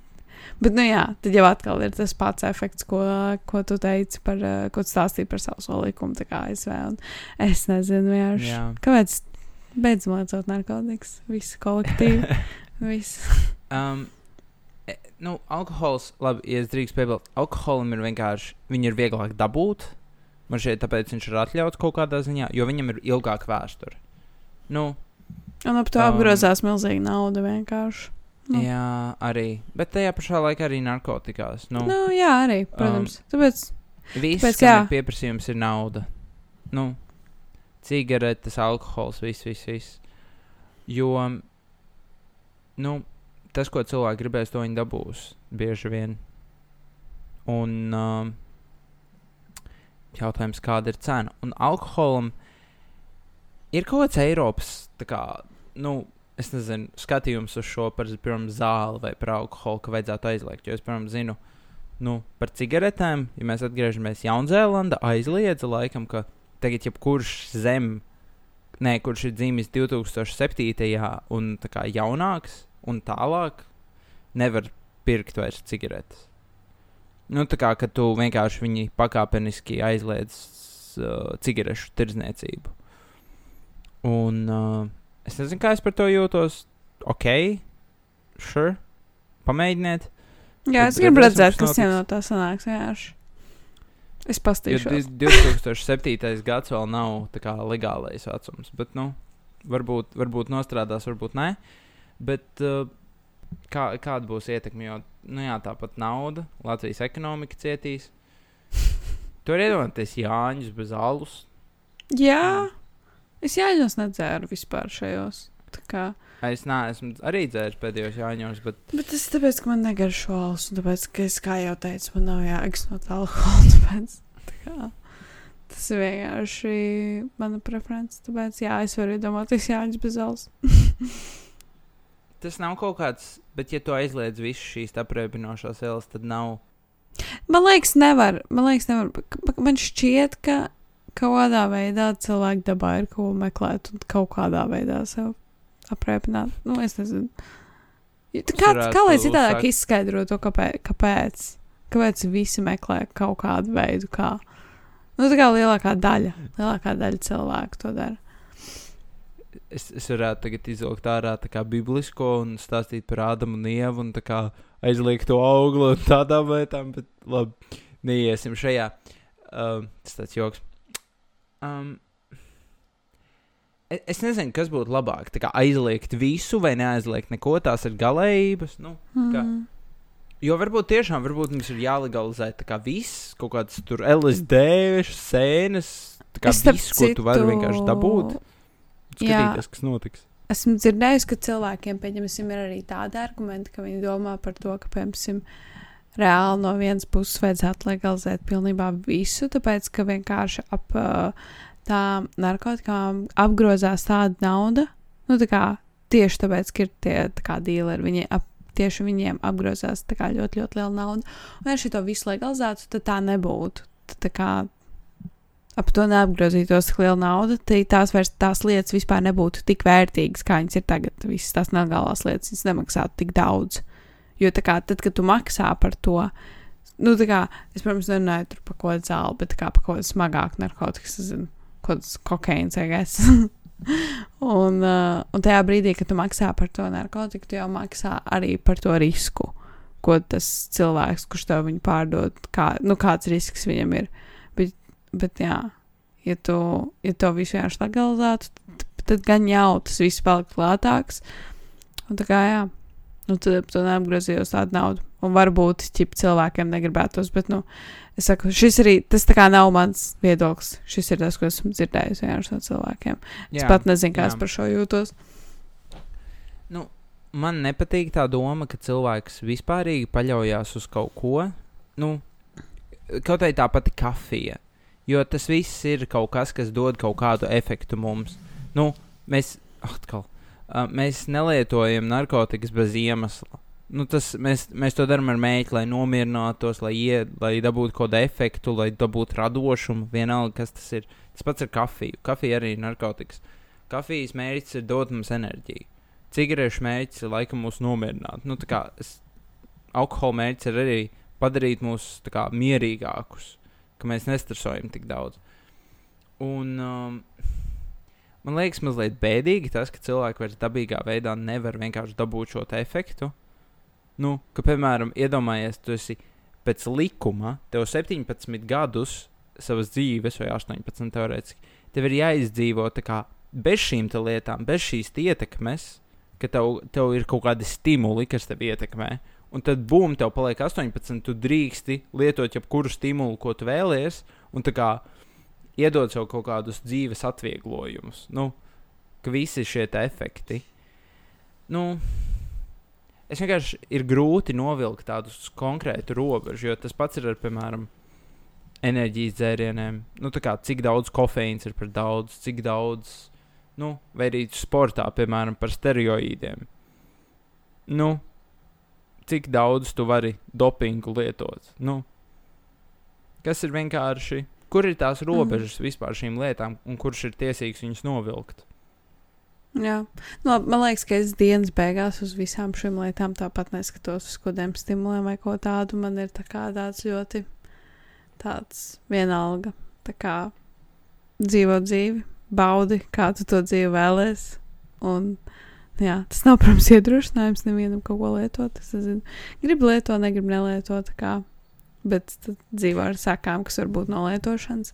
Bet, nu jā, tad jau atkal ir tas pats efekts, ko, ko tu teici par, eh, ko tu stāstīji par savu solīkumu, tā kā ASV. Un es nezinu, vienkārši. Jā. Kāpēc beidzam lietot narkotikas? Visi kolektīvi. Viss. Um, e, nu, alkohols, labi, ja es drīkst piebilst, alkoholam ir vienkārši, viņu ir vieglāk dabūt. Man šķiet, tāpēc viņš ir atļauts kaut kādā ziņā, jo viņam ir ilgāka vēsture. Nu, Un ap to um, apgrozās milzīga nauda vienkārši. Nu. Jā, arī. Bet tajā pašā laikā arī narkotikās. Nu, Nu, jā, arī, protams. Um, Tāpēc, viss, tāpēc jā. ir pieprasījums, ir nauda. Nu, cigaretes, alkohols, viss, viss, viss. Jo, nu, tas, ko cilvēki gribēs, to viņi dabūs bieži vien. Un um, jautājums, kāda ir cena? Un alkoholam ir kaut kāds Eiropas, tā kā, nu, es nezinu, skatījums uz šo par, piemēram, zāli vai par alkoholu, ka vajadzētu aizliegt. Jo es, piemēram, zinu, nu, par cigaretēm, ja mēs atgriežamies Jaunzēlandā, aizliedza laikam, ka tagad jebkurš zem, nē, kurš ir dzimis 2007. un tā kā jaunāks un tālāk, nevar pirkt vairs cigaretes. Nu, tā kā tu vienkārši viņi pakāpeniski aizliedz uh, cigarešu tirdzniecību. Un uh, es nezinu, kā es par to jūtos. Ok, sure, pamēģiniet. jā, es gribu redzēt, kas notiks. no tā sanāks. Vienkārši. Es di- 2007. gads vēl nav kā legālais vecums, bet, nu, varbūt, varbūt nostrādās, varbūt nē. Bet uh, kā, kāda būs ietekme. Jo, nu jā, tāpat nauda, Latvijas ekonomika cietīs. Tur iedomājieties Jāņus bez alus. Jā, es jāņos nedzēru vispār šajos. Es neesmu arī dzēris pēdējos Jāņos, bet bet tas ir tāpēc, ka man negaršo alus, tāpēc, ka es, kā jau teicu, man nav jāiks no tā alkohola. Tāpēc, tā kā, tas ir vienkārši mana preference. Tāpēc, jā, es varu iedomāties Jāņus bez alus. tas nav kaut kāds. Bet, ja tu aizliedz visas šīs apreibinošās vielas, tad nav. Man liekas, nevar. Man liekas, nevar. Man šķiet, ka kādā veidā cilvēki dabā ir ko meklēt un kaut kādā veidā sev aprēķināt. Nu, es nezinu. Kā, kā lai citādāk uzsākt- izskaidro to, kāpēc, kāpēc? Kāpēc visi meklē kaut kādu veidu, kā? Nu, tā kā lielākā daļa, lielākā daļa cilvēku to dara. Es, es varētu tagad izvilkt ārā tā kā biblisko un stāstīt par Ādamu un Ievu un tā kā aizliegt to auglu un tādām lietām, bet labi, neiesim šajā. Um, tas tāds joks. Um, es nezinu, kas būtu labāk. Tā kā aizliegt visu vai neaizliegt neko, tās ir galējības. Nu, Kā? Mm. Jo varbūt tiešām varbūt mums ir jālegalizē kā viss, kaut kāds tur LSD, sēnes, kā Es, viss, ko tu vari citu, vienkārši dabūt. Jā. Skatīties, kas notiks. Esmu dzirdējusi, ka cilvēkiem, pieņemsim, ir arī tādi argumenti, ka viņi domā par to, ka, piemēram, reāli no vienas puses vajadzētu legalizēt pilnībā visu, tāpēc, ka vienkārši ap uh, tām narkotikām apgrozās tāda nauda, nu, tā kā tieši tāpēc, ka ir tie tā kā dīleri, viņi ap, tieši viņiem apgrozās kā ļoti, ļoti liela nauda. Un, ja šī to visu legalizētu, tad tā nebūtu. Tad, tā kā ap to neapgrozītos tik liela nauda, tad tās, vairs, tās lietas vispār nebūtu tik vērtīgas, kā viņas ir tagad. Visas tās nelegālās lietas viņas nemaksātu tik daudz. Jo tā kā tad, kad tu maksā par to, nu, tā kā es, protams, nerunāju par ko zāli, bet kā par ko smagāku narkotikas, es zinu, kaut kāds kokaīns, I guess. un, uh, un tajā brīdī, kad tu maksā par to narkotiku, tu jau maksā arī par to risku, ko tas cilvēks, kurš tev viņu pārdod, kā, nu, kāds risks viņam ir. Bet, bet jā, ja tu, ja to visu vienkārši legalizētu, tad, tad gan jau tas viss palikt lētāks. Un tā kā jā, nu, tad to neapgrozījos tādu naudu. Un varbūt ķip cilvēkiem negribētos, bet, nu, es saku, šis arī, tas nav mans viedoklis. Šis ir tas, ko esmu dzirdējis no cilvēkiem. Jā, es pat nezinu, kā jā. es par šo jūtos. Nu, man nepatīk tā doma, ka cilvēks vispārīgi paļaujas uz kaut ko. Nu, kaut arī tā pati kafija. Jo tas viss ir kaut kas, kas dod kaut kādu efektu mums. Nu, mēs, atkal, uh, mēs nelietojam narkotikas bez iemesla. Nu, tas, mēs, mēs to darām ar mēģi, lai nomierinātos, lai, ie, lai dabūtu kaut kādu efektu, lai dabūtu radošumu. Vienalga, kas tas ir. Tas pats ar kafiju. Kafija arī ir narkotikas. Kafijas mērķis ir dot mums enerģiju. Cigarešu mērķis ir laikam mūs nomierināt. Nu, kā es, alkohola mērķis ir arī padarīt mūs kā, mierīgākus, ka mēs nestresojam tik daudz. Un, um, man liekas, mazliet bēdīgi tas, ka cilvēki vairs dabīgā veidā nevar vienkārši dabūt šo efektu. Nu, ka, piemēram, iedomājies, tu esi pēc likuma, tev 17 gadus savas dzīves, vai 18 teorētiski, tev ir jāizdzīvo kā bez šīm lietām, bez šīs te ietekmes, ka tev, tev ir kaut kādi stimuli, kas tev ietekmē. Un tad, bum, tev paliek 18, tu drīksti lietot jebkuru stimulu, ko tu vēlies, un tā kā iedod sev kaut kādus dzīves atvieglojumus. Nu, ka visi šie efekti. Nu, es vienkārši ir grūti novilkt tādus konkrētu robežu, jo tas pats ir ar, piemēram, enerģijas dzērieniem. Nu, kā cik daudz kofeīns ir par daudz, cik daudz, nu, vai arī sportā, piemēram, par steroīdiem. Nu, cik daudz tu vari dopingu lietot? Nu, kas ir vienkārši, kur ir tās robežas mm. vispār šīm lietām, un kurš ir tiesīgs viņus novilkt? Jā, nu, man liekas, ka es dienas beigās uz visām šīm lietām tāpat neskatos uz kādiem stimuliem vai ko tādu. Man ir tā kā tāds ļoti tāds vienalga. Tā kā dzīvo dzīvi, baudi, kā tu to dzīvi vēlēs. Un, jā, tas nav, protams, iedrošinājums nevienam kaut ko lietot. Es nezinu, gribu lietot, negribu nelietot. tā Kā, bet dzīvo ar sakām, kas var būt no lietošanas.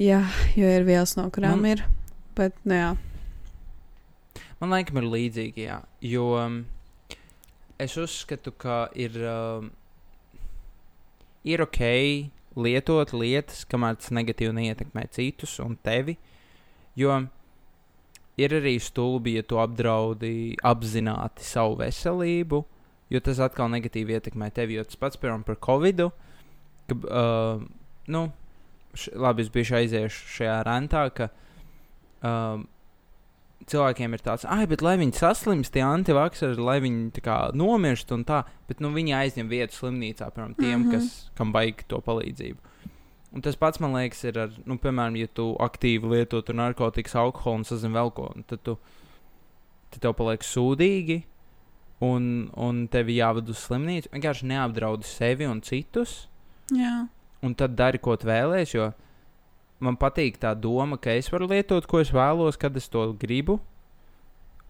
Jā, jo ir vielas, no kurām Man- ir. Bet, nu jā. Man liekas, ir līdzīgi, jā. Jo um, es uzskatu, ka ir, uh, ir ok lietot lietas, kamēr tas negatīvi neietekmē citus un tevi. Jo ir arī stulbi, ja tu apdraudi apzināti savu veselību, jo tas atkal negatīvi ietekmē tevi. Jo tas pats, piemēram, par Covid. Ka, uh, nu, š, labi, es biju aiziešu šajā rentā, ka uh, cilvēkiem ir tāds, ah, bet lai viņi saslimst, tie antivakseri, lai viņi kā, nomirst un tā, bet nu, viņi aizņem vietu slimnīcā, piemēram, tiem, mm -hmm. kas, kam vajag to palīdzību. Un tas pats, man liekas, ir ar, nu, piemēram, ja tu aktīvi lieto narkotikas, alkoholu un sazini vēl ko, tad, tu, tad tev paliek sūdīgi un, un tevi jāved uz slimnīcu. Vienkārši neapdraudi sevi un citus. Jā. Un tad dari, ko tu vēlēsies, jo man patīk tā doma, ka es varu lietot, ko es vēlos, kad es to gribu,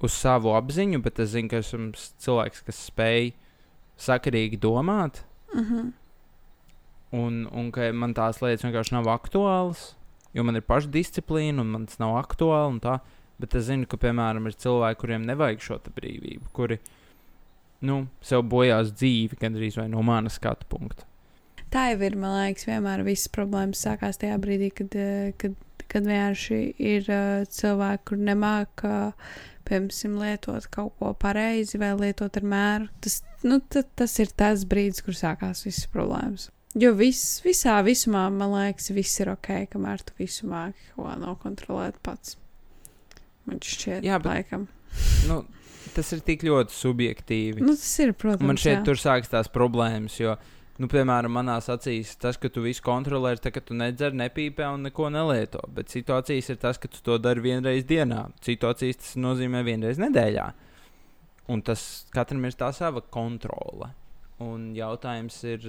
uz savu apziņu, bet es zinu, ka esmu cilvēks, kas spēj sakarīgi domāt. Mm -hmm. Un, un ka man tās lietas vienkārši nav aktuālas, jo man ir pašdisciplīna un man tas nav aktuāli. Bet es zinu, ka, piemēram, ir cilvēki, kuriem nevajag šo brīvību, kuri nu, sev bojās dzīvi gandrīz vai no manas skatu punkta tā jau ir, man liekas, vienmēr visas problēmas sākās tajā brīdī, kad, eh, kad, kad vienkārši ir uh, cilvēki, kur nemāk, uh, piemēram, lietot kaut ko pareizi vai lietot ar mēru. Tas, nu, tas ir tas brīdis, kur sākās visas problēmas. Jo viss, visā visumā, man liekas, viss ir ok, kamēr tu visu māki ko nokontrolēt pats. Man šķiet, Jā, bet, laikam. Nu, tas ir tik ļoti subjektīvi. Nu, tas ir, protams. Man šeit jā. tur sākas tās problēmas, jo uh, nu, piemēram, manā acīs tas, ka tu visu kontrolē, ir tas, ka tu nedzer, nepīpē un neko nelieto. Bet situācijas ir tas, ka tu to dari vienreiz dienā. Situācijas tas nozīmē vienreiz nedēļā. Un tas katram ir tā sava kontrole. Un jautājums ir,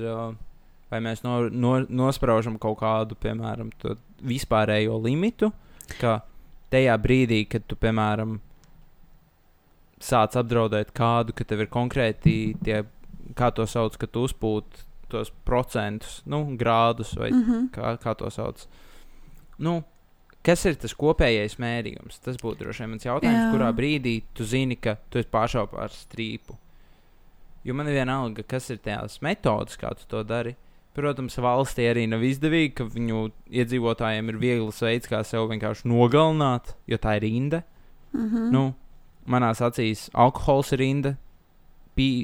vai mēs no, no, nospraužam kaut kādu, piemēram, vispārējo limitu, ka tajā brīdī, kad tu, piemēram, sāc apdraudēt kādu, ka tev ir konkrēti tie, kā to sauc, ka tu uzpūti tos procentus, nu, grādus vai mm -hmm. kā, kā to sauc. Nu, kas ir tas kopējais mērījums? Tas būtu droši vien mans jautājums, Jā. kurā brīdī tu zini, ka tu esi pāršāpis ar strīpu. Jo man ir vienalga, kas ir tās metodas, kā tu to dari. Protams, valstī arī nav izdevīgi, ka viņu iedzīvotājiem ir viegls veids, kā sevi vienkārši nogalināt, jo tā ir rinda. Mm -hmm. nu, manās acīs alkohols ir rinda,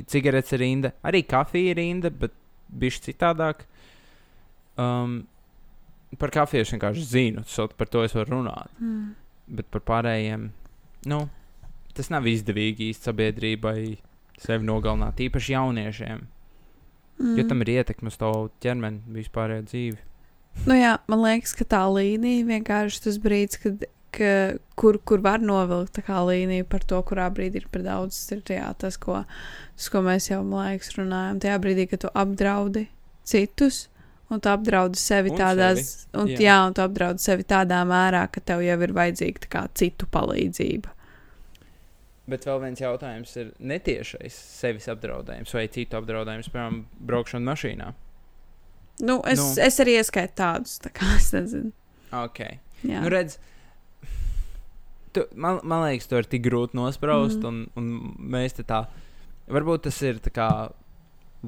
cigaretes ir rinda, arī kafija ir rinda, bet bišķi citādāk. Um, par kafiju es vienkārši zinu, so par to es varu runāt. Mm. Bet par pārējiem, nu, tas nav izdevīgi īsti sabiedrībai sevi nogalināt, īpaši jauniešiem. Mm. Jo tam ir ietekme uz to ķermeni, vispārējo dzīvi. Nu jā, man liekas, ka tā līnija vienkārši tas brīdis, kad, ka, kur, kur var novilkt tā līnija par to, kurā brīdī ir par daudz. Tas ir jā, tas, ko tas, ko mēs jau, man liekas, runājam. Tajā brīdī, kad tu apdraudi citus, un tu apdraudi sevi un tādās, sevi. Un, jā. jā, un tu apdraudi sevi tādā mērā, ka tev jau ir vajadzīga kā, citu palīdzība. Bet vēl viens jautājums ir netiešais sevis apdraudējums vai citu apdraudējums, piemēram, braukšana mašīnā. Nu, es, nu. es arī ieskaitu tādus, tā kā es nezinu. Ok. Jā. Nu, redz, tu, man, man liekas, to ir tik grūti nospraust, mm. un, un mēs te tā Varbūt tas ir tā kā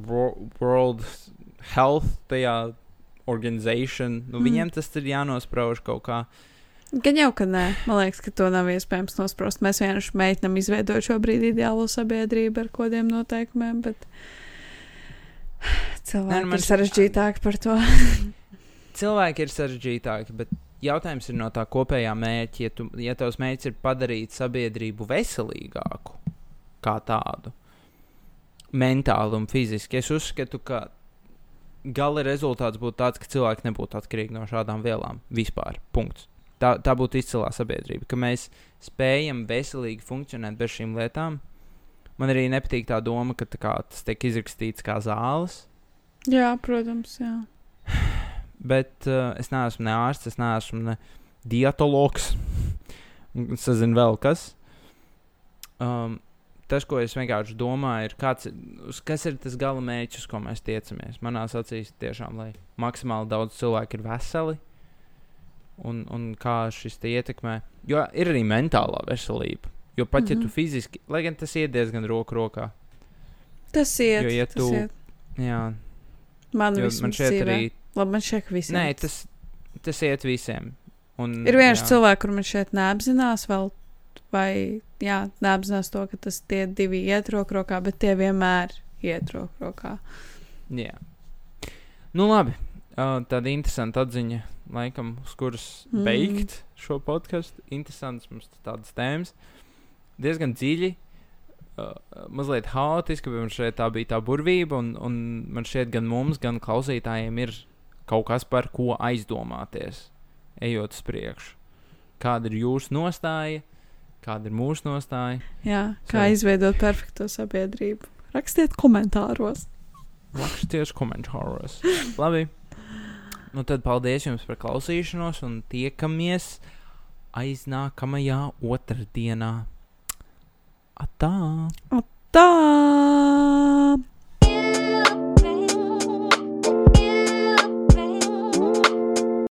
World Health tajā organization. Nu, mm. Viņiem tas ir jānosprauž kaut kā. Gan jau, ka nē, man liekas, ka to nav iespējams nospraust. Mēs vienkārši mēģinām izveidot šobrīd ideālo sabiedrību ar kodiem noteikumiem, bet cilvēki nē, nu, ir sarežģītāki par to. cilvēki ir sarežģītāki, bet jautājums ir no tā kopējā mērķa. Ja, tu, ja tavs mērķis ir padarīt sabiedrību veselīgāku kā tādu, mentāli un fiziski. Es uzskatu, ka gala rezultāts būtu tāds, ka cilvēki nebūtu atkarīgi no šādām vielām vispār. Punkts. Tā, tā būtu izcilā sabiedrība, ka mēs spējam veselīgi funkcionēt bez šīm lietām. Man arī nepatīk tā doma, ka tā kā, tas tiek izrakstīts kā zāles. Jā, protams, jā. Bet uh, es neesmu ne ārsts, es neesmu ne dietologs. es nezinu, vēl kas. Um, tas, ko es vienkārši domāju, ir, kāds, kas ir tas gala mērķis, ko mēs tiecamies. Manā acīs tiešām, lai maksimāli daudz cilvēku ir veseli un, un kā šis ietekmē. Jo ir arī mentālā veselība. Jo pat mm -hmm. ja tu mhm. fiziski, lai gan tas iet diezgan roku rokā, Tas iet. Jo, ja tas tu- iet. Jā, Man, jo man šeit dzīvē. arī. Labi, man šeit visiem. Nē, tas, tas iet visiem. Un, Ir viens jā. cilvēks, kur man šeit neapzinās vēl, vai jā, neapzinās to, ka tas tie divi iet roku rokā, bet tie vienmēr iet roku rokā. Jā. Nu, labi. Uh, tāda interesanta atziņa, laikam, uz kuras mm. beigt šo podkāstu. Interesants mums tādas tēmas. Diezgan dziļi, uh, mazliet haotiski, bet man šeit tā bija tā burvība. Un, un man šeit gan mums, gan klausītājiem ir kaut kas par ko aizdomāties, ejot uz priekšu. Kāda ir jūsu nostāja, kāda ir mūsu nostāja? Jā, kā So- izveidot perfekto sabiedrību. Rakstiet komentāros. Rakstiet komentāros. Labi. Nu, tad paldies jums par klausīšanos un tiekamies aiznākamajā otrdienā. Atā! Tā!